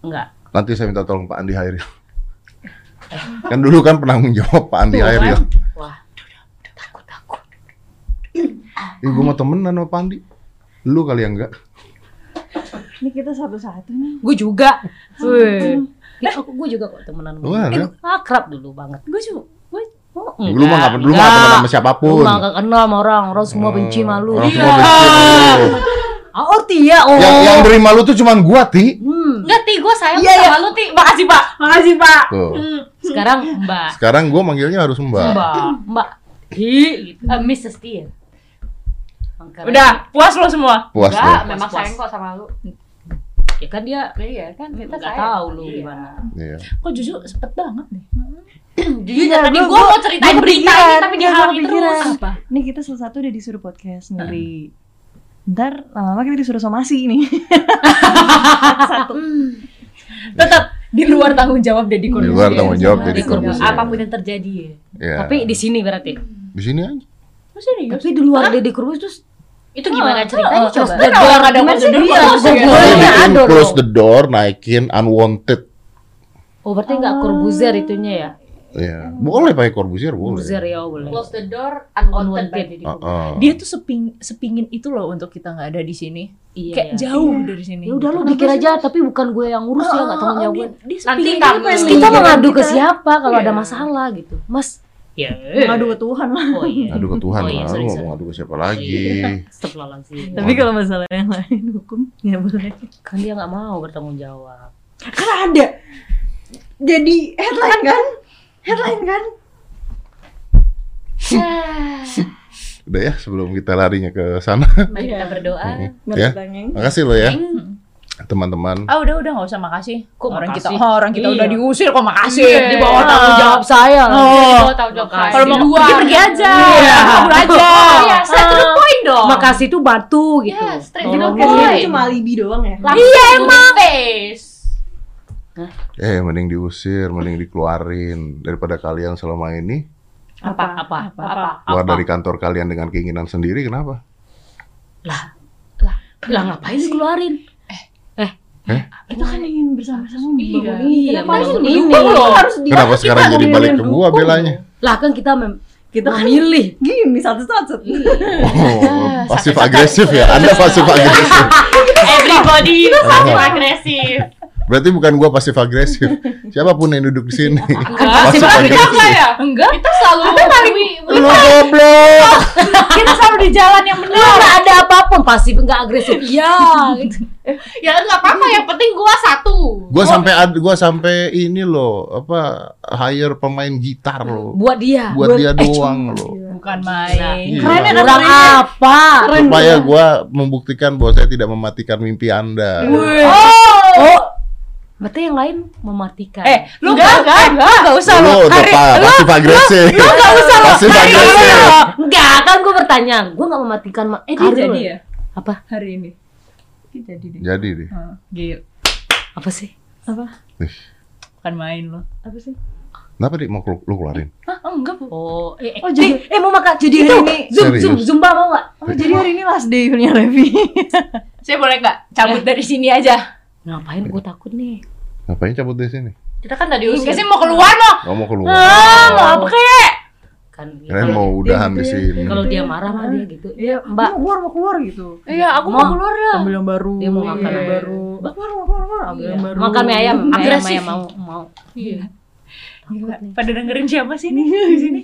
enggak. nanti saya minta tolong Pak Andi Hairil. kan dulu kan penanggung jawab Pak Andi Tuh, Hairil. kan? Wah, takut-takut. Ih, gua mau temenan sama Pak Andi. Lu kali yang enggak. Ini kita satu-satu nih. Gue juga. Wih. Ya, aku gue juga kok temenan sama Lu kan, ya? Eh, akrab dulu banget. Gue juga gue Lu mah nggak lu mah sama siapa pun. Lu mah gak kenal sama orang, orang semua benci malu. Orang Iya. semua benci sama lu. Ah, oh Tia, oh. Yang yang beri malu tuh cuman gua, Ti. Hmm. Enggak, Ti, gue sayang Iya, sama lu, Ti. Makasih, Pak. Makasih, Pak. Tuh. Sekarang Mbak. Sekarang gua manggilnya harus Mbak. Mbak. Mbak. Hi gitu. Eh, Mrs. Ti ya? Karena- Udah, puas lo semua. Puas Enggak, lu. memang Puas-puas. sayang kok sama lu. Ya kan dia Iya kan, kita nggak tahu lu Iya. gimana. Iya. Kok jujur cepet banget nih. Jujur Iya, tadi gua- gue mau ceritain berita ini tapi di hari kepikiran. terus. Apa? Nih kita salah satu udah disuruh podcast sendiri. Ntar lama-lama kita disuruh somasi nih. Satu. Tetap di luar tanggung jawab Deddy Di Corbuzier. luar tanggung jawab Di jadi Corbuzier. Apa pun yang terjadi ya. Iya. Tapi di sini berarti. di sini aja. Oh, serius? Tapi di luar Deddy Corbuzier terus Itu gimana ceritanya Terus coba? the Kan door ada gimana sih? prosedur Iya, close the door-nya Jadi ada in close the door, naikin unwanted. Oh berarti nggak Corbuzier itunya ya? Iya. Boleh pakai Corbusier, boleh. Corbuzier ya boleh. Close the door, unwanted. Unwanted. Jadi Heeh. Dia tuh seping, sepingin itu loh untuk kita nggak ada di sini. Iya. Kayak iya. jauh dari sini. Ya udah lu pikir aja tapi bukan gue yang ngurus ya nggak tanggung jawab Nanti kamu- Iya. kita Iya, mengadu ke siapa kalau ada Iya. masalah gitu. Mas, ya. Ngadu ke Tuhan lah. Oh iya. Ngadu ke Tuhan Oh iya, lah, sorry, lu sorry. mau ngadu ke siapa lagi? Astagfirullahaladzim. Tapi kalau masalah yang lain hukum ya boleh. Kan dia nggak mau bertanggung jawab. Kan ada. Jadi headline kan? Headline kan? Udah ya, sebelum kita larinya ke sana. Mari kita berdoa. Ya. Makasih lo ya, teman-teman. Ah udah udah nggak usah makasih. Kok orang makasih? kita oh, orang kita Iya. udah diusir kok makasih. Iya. Di bawah tanggung jawab. saya lah. Oh. Di bawah tanggung jawab Makasih. saya. Kalau mau Di luar. pergi pergi aja. Iya. Kabur aja. Iya, straight to the point dong. Makasih tuh batu gitu. Iya, straight to the point. Itu cuma alibi doang ya. Iya, emang. Face. Eh, mending diusir, mending dikeluarin daripada kalian selama ini Apa? Apa? Apa? keluar dari kantor kalian dengan keinginan sendiri. Kenapa? Lah ngapain dikeluarin? Kita kan ingin bersama-sama Iya. membangun ini. Iya, Kenapa harus ini. Kenapa harus dia? Kenapa sekarang jadi balik ke gua belanya? Lah kan kita mem Kita kan memilih. gini satu-satu. Oh, pasif agresif ya? Anda pasif agresif. Everybody pasif agresif. Berarti bukan gua pasif agresif. Siapa pun yang duduk di sini. pasif agresif. ya? Enggak. Kita selalu paling Lu goblok. Kita selalu di jalan yang Lu benar. nggak ada apa pun pasif nggak agresif. Iya. gitu. ya nggak apa-apa yang penting gua satu. Gua sampai ad- gua sampai ini loh, apa hire pemain gitar loh. Buat dia. Buat dia doang loh. Bukan main. Iya. Keren ya, Kurang apa? Supaya gua membuktikan bahwa saya tidak mematikan mimpi Anda. Oh. Berarti yang lain mematikan. Eh, lu enggak enggak enggak enggak usah lu. Lu udah Hari- pa- pasif agresif. Enggak usah lu. Pasif Hari agresif. ini lo. Enggak, kan gue bertanya. Gue nggak mematikan ma- Eh karir jadi lo. ya Apa? hari ini. Dia jadi deh. Jadi deh. Hah, Gila. Apa sih? Apa? Ih, Bukan main lo. Apa sih? Kenapa dik mau lu keluarin? Hah, enggak, Bu. Oh, eh, eh, Oh, jadi- eh, eh, mau makan jadi itu hari ini- zoom zoom zumba mau nggak? Oh, jadi hari ini last day-nya Levi. Saya boleh enggak cabut dari sini aja? Ngapain? Gue takut nih. Ngapain cabut dari sini? Kita kan tadi usir. sih mau keluar mau. Gak mau keluar. Ah, mau apa kek? Kan Kalian mau udahan di sini. kalau dia marah mah dia gitu. Iya, Mbak. mau keluar mau keluar gitu. Iya, aku Mau. keluar dah. Ambil yang baru. Dia mau makan yang yang baru. Mau keluar mau keluar. mau keluar. abang Iya. baru Makan mie ayam, ayam, Agresif. mie ayam mau mau. Iya. Gila. Pada dengerin siapa sih nih di sini?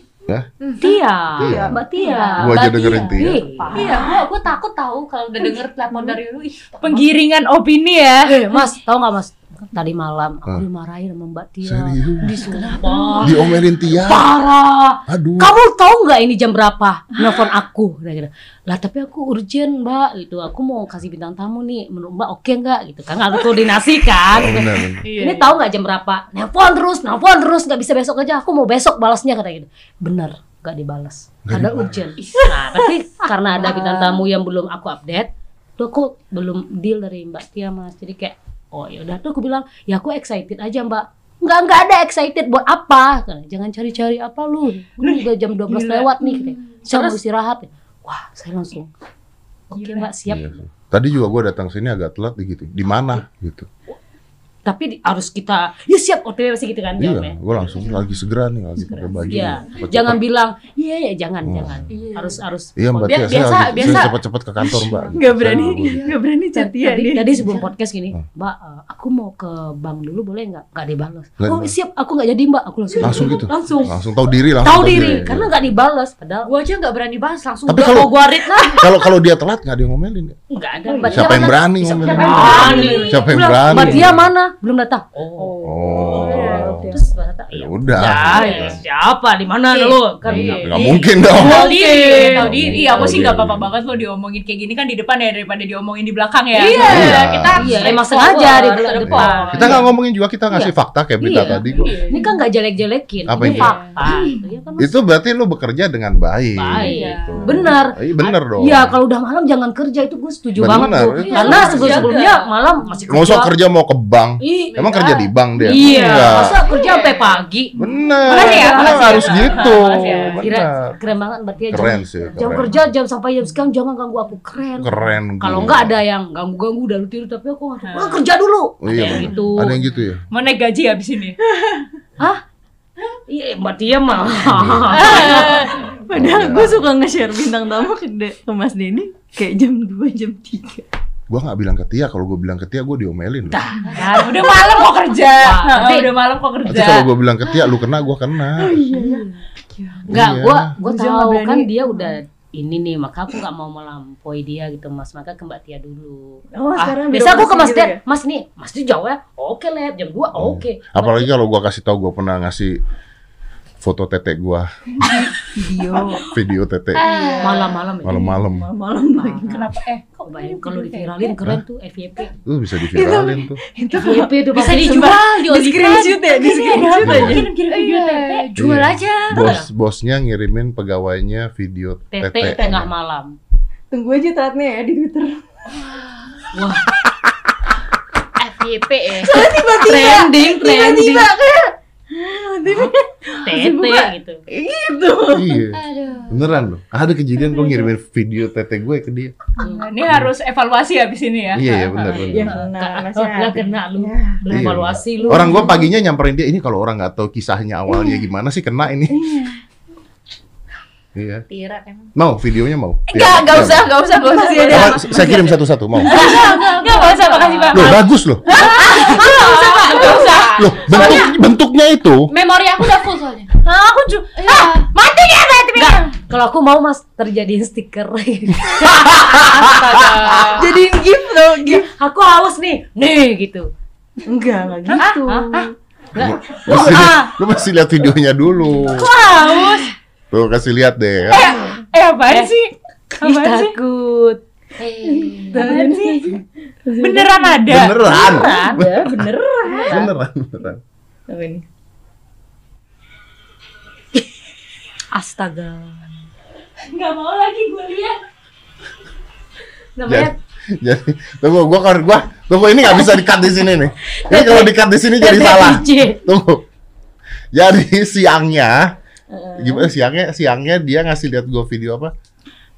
Tia, Tia. Mbak Tia. Gua aja Mbak dengerin Tia. Ih, Iya, gua gua takut tahu kalau udah denger telepon dari lu. Penggiringan opini ya. Eh, Mas, tahu nggak Mas? Tadi malam aku Hah? dimarahin sama Mbak Tia. Serius? Disumpah. Diomelin Tia. Parah. Aduh. Kamu tahu nggak ini jam berapa? Nelfon aku. Kira-kira. Lah tapi aku urgent Mbak. Gitu. Aku mau kasih bintang tamu nih. Menurut Mbak oke nggak? Gitu kan harus koordinasi kan. Oh, benar, benar. Iya. Ini tahu nggak jam berapa? Nelpon terus, nelpon terus, nggak bisa besok aja. Aku mau besok balasnya kata gitu. Bener, nggak dibalas. Ada urgent. Nah, tapi karena ada bintang tamu yang belum aku update, tuh aku belum deal dari Mbak Tia mas. Jadi kayak, oh ya udah tuh aku bilang, ya aku excited aja Mbak. Nggak nggak ada excited buat apa? Jangan cari-cari apa lu. Ini udah jam 12 Gila. lewat nih. Kata. Saya mau istirahat. Wah, saya langsung. Oke Mbak siap. Iya. Tadi juga gue datang sini agak telat gitu. Di mana gitu. Tapi di- harus kita, ya siap OTW pasti gitu kan Iya, jawabnya. gue langsung lagi segera nih lagi pakai baju. Iya, Cepet-cepet. jangan bilang iya ya jangan Hmm. jangan. Harus harus. Iya mbak biasa- lagi biasa. saya cepet-cepet ke kantor mbak. nggak berani nggak berani chat Tadi, dia tadi sebelum podcast gini, Hmm. Mbak, eh, aku mau ke bank dulu boleh nggak? Nggak dibalas. Oh siap, aku nggak jadi Mbak. Aku langsung. Langsung gitu. Langsung. Langsung tahu diri langsung Tahu diri, karena nggak dibalas. Padahal gua aja nggak berani bahas langsung Tapi gua kalau- gua read lah. Kalau kalau dia telat nggak ada yang ngomelin. nggak ada. Siapa yang berani ngomelin? Siapa yang berani? Siapa yang Bilang, berani? Mbak Tia mana? Belum datang. Oh. Oh. Terus Mbak Tata, Ya ya udah. Ya, ya, siapa di mana Iya. lu? Kan Nggak iya. nggak mungkin dong. Tahu diri, tahu diri. Iya, aku Tahu sih nggak apa-apa banget lo diomongin kayak gini kan di depan ya daripada diomongin di belakang ya. Iya, Iya. kita Iya, emang sengaja di depan. Kita nggak ngomongin juga kita ngasih fakta kayak berita Iya. tadi kok. Ini kan nggak jelek-jelekin. Apa ini fakta. Iya kan? Itu berarti lu bekerja dengan baik. Gitu. Benar. Iya bener dong. Iya, kalau udah malam jangan kerja itu gue setuju Benar, banget tuh. Karena Iya, sebelum-sebelumnya jaga. malam masih kerja. Nggak usah kerja mau ke bank. Emang kerja di bank dia? Iya, masa kerja sampai pagi. Bener. Makasih ya, ya. harus gitu. Ya. Kira Bener. keren banget berarti ya. Keren jam, sih. jam keren. kerja jam sampai jam sekian jangan ganggu aku keren. Keren. Kalau enggak ada yang ganggu-ganggu udah lu tidur tapi aku langsung, Hmm. "Ah, kerja dulu. Oh, iya, Kayak bener. gitu. Ada yang gitu ya? Mau naik gaji habis ini. Iya, Mbak Tia mah. padahal gue suka nge-share bintang tamu ke Mas Denny kayak jam 2 jam 3 Gua nggak bilang ke Tia, kalau gue bilang ke Tia gue diomelin. loh. Kan, udah malam kok kerja. Tapi- udah malam kok Nanti kerja. kalau gue bilang ke Tia, lu kena, gue kena. Enggak, Iya. gua gua Gua juga nggak tahu berani. kan dia udah ini nih, maka aku nggak mau melampaui dia gitu, Mas. Maka ke Mbak Tia dulu. oh Ah, sekarang biasa aku ke Mas birokrasi Tia, gitu ya? Mas nih, Mas itu jauh ya? Oke, Lep, jam 2, oke. Apalagi kalau gue kasih tahu gue pernah ngasih foto tete gue, video video tete Malam-malam ya. malam-malam. malam lagi Kenapa eh kok Bayangin kalau diviralin keren tuh FYP. Lu bisa diviralin tuh. itu FYP itu Bisa dijual di OnlyFans. screenshot ya di screenshot aja kirim-kirim video tete? Jual Iya. aja. Bos bosnya ngirimin pegawainya video Tete tengah malam. tunggu aja taatnya ya di twitter FYP ya. Trending, trending. tiba-tiba Tete gitu. itu Iya. Aduh. Beneran loh. Ada kejadian gue ngirimin video tete gue ke dia. Ini harus evaluasi habis ini ya. Iya, iya bener ya bener. kena Oh, masih lah kena lu. Ya. Lu Iya. evaluasi lu. Orang gue paginya nyamperin dia ini kalau orang nggak tahu kisahnya awalnya gimana sih kena ini. Iya. Tira emang. Mau videonya mau? Enggak, enggak usah, enggak usah, enggak usah. Apa, saya kirim satu-satu mau. Enggak, enggak usah, makasih Pak. Loh bagus loh. Enggak usah. Loh bentuk bentuknya itu. Memori aku udah full soalnya. Ah, aku juga. Iya. Mati ya, mati ya. Kalau aku mau Mas terjadiin stiker. jadiin gift loh gift aku haus nih. Nih gitu. enggak enggak gitu Lu masih, lu masih lihat videonya dulu. Haus. Tuh kasih lihat deh. Eh, eh apaan Eh. sih? Ih, Apaan sih? takut. Eh. Apaan sih? Beneran ada. Beneran. Ada, bener. Beneran, beneran. apa ini Astaga. Enggak mau lagi gue lihat. Namanya Jadi, jadi tunggu gua kan gua tunggu ini nggak bisa di-cut di sini nih. Ini kalau di-cut di sini jadi salah. Tunggu. Jadi siangnya gimana siangnya siangnya dia ngasih lihat gua video apa?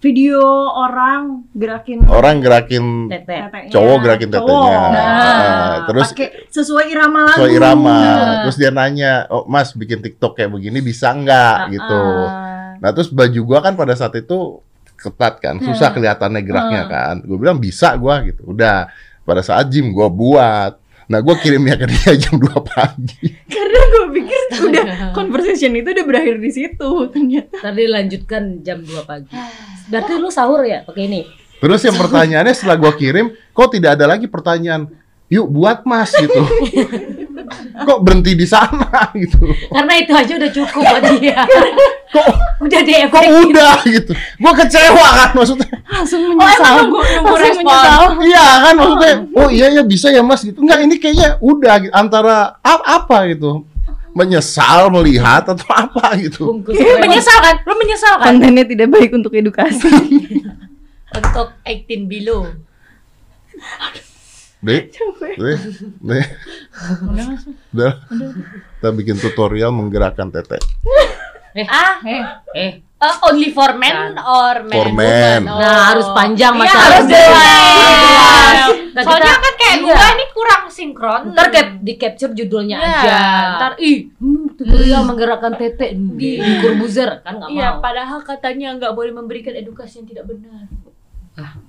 Video orang gerakin Orang gerakin Tete. tetenya. cowok gerakin Cowok. tetenya. Nah, Nah, terus pakai sesuai irama lagu sesuai irama. Nah. Terus dia nanya, "Oh, Mas, bikin TikTok kayak begini bisa nggak?" Ah, gitu. ah. Nah, terus baju gua kan pada saat itu ketat kan, susah kelihatannya geraknya kan. Gue bilang bisa gua gitu. Udah pada saat gym gua buat. Nah, gue kirimnya ke dia jam 2 pagi. Karena gue pikir udah conversation itu udah berakhir di situ ternyata. Tadi lanjutkan jam 2 pagi. Berarti lu sahur ya pakai ini? Terus yang pertanyaannya setelah gue kirim, kok tidak ada lagi pertanyaan, yuk buat mas gitu. kok berhenti di sana gitu. Karena itu aja udah cukup buat dia. Kok udah di kok udah gitu. Gue kecewa kan maksudnya. Langsung Oh, menyesal. emang nunggu nunggu Langsung respon. menyesal. Iya kan maksudnya, oh iya ya bisa ya mas gitu. Enggak ini kayaknya udah gitu. antara a- apa gitu. Menyesal melihat atau apa gitu. bungkus Lu menyesal kan? Lu menyesal kan? Kontennya tidak baik untuk edukasi. Untuk 18 below. Dek, dek, dek. Udah, kita bikin tutorial menggerakkan tete. Ah, Eh, Eh, uh, only for men or men For men. woman? nah harus panjang Iya, masalah. harus jelas. Nah, Soalnya kita- kan kayak iya. gua ini kurang sinkron. Ntar cap, di capture judulnya Iya. aja. Ntar ih, hmm, tutorial menggerakkan tete di Corbuzier kan nggak Iya, mau. padahal katanya nggak boleh memberikan edukasi yang tidak benar.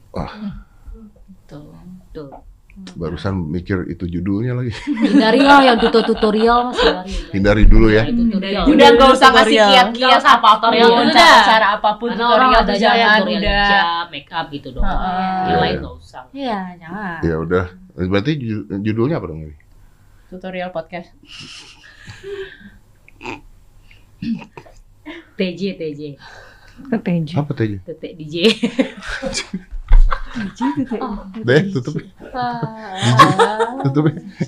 Wah, Tuh, tuh. Barusan mikir itu judulnya lagi. Hindarilah yang tutorial mas hindari. Hindari dulu ya. Tutorial. udah gak usah kasih tutorial. kiat-kiat apa pun, Tutorial cara, dah. cara apa pun Karena orang tutorial ada jangan udah. hijab, make up gitu doang. Yang lain nggak usah. Iya, jangan. Ya udah. Berarti ju- judulnya apa dong ini? Tutorial podcast. TJ TJ TJ. Apa tadi? tete DJ. Deh, tutup. Jijik. Tutup.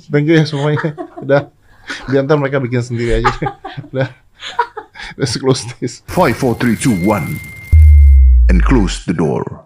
Thank you ya semuanya. Udah. Biar ntar mereka bikin sendiri aja. Udah. Let's close this. 5, 4, 3, 2, 1. And close the door.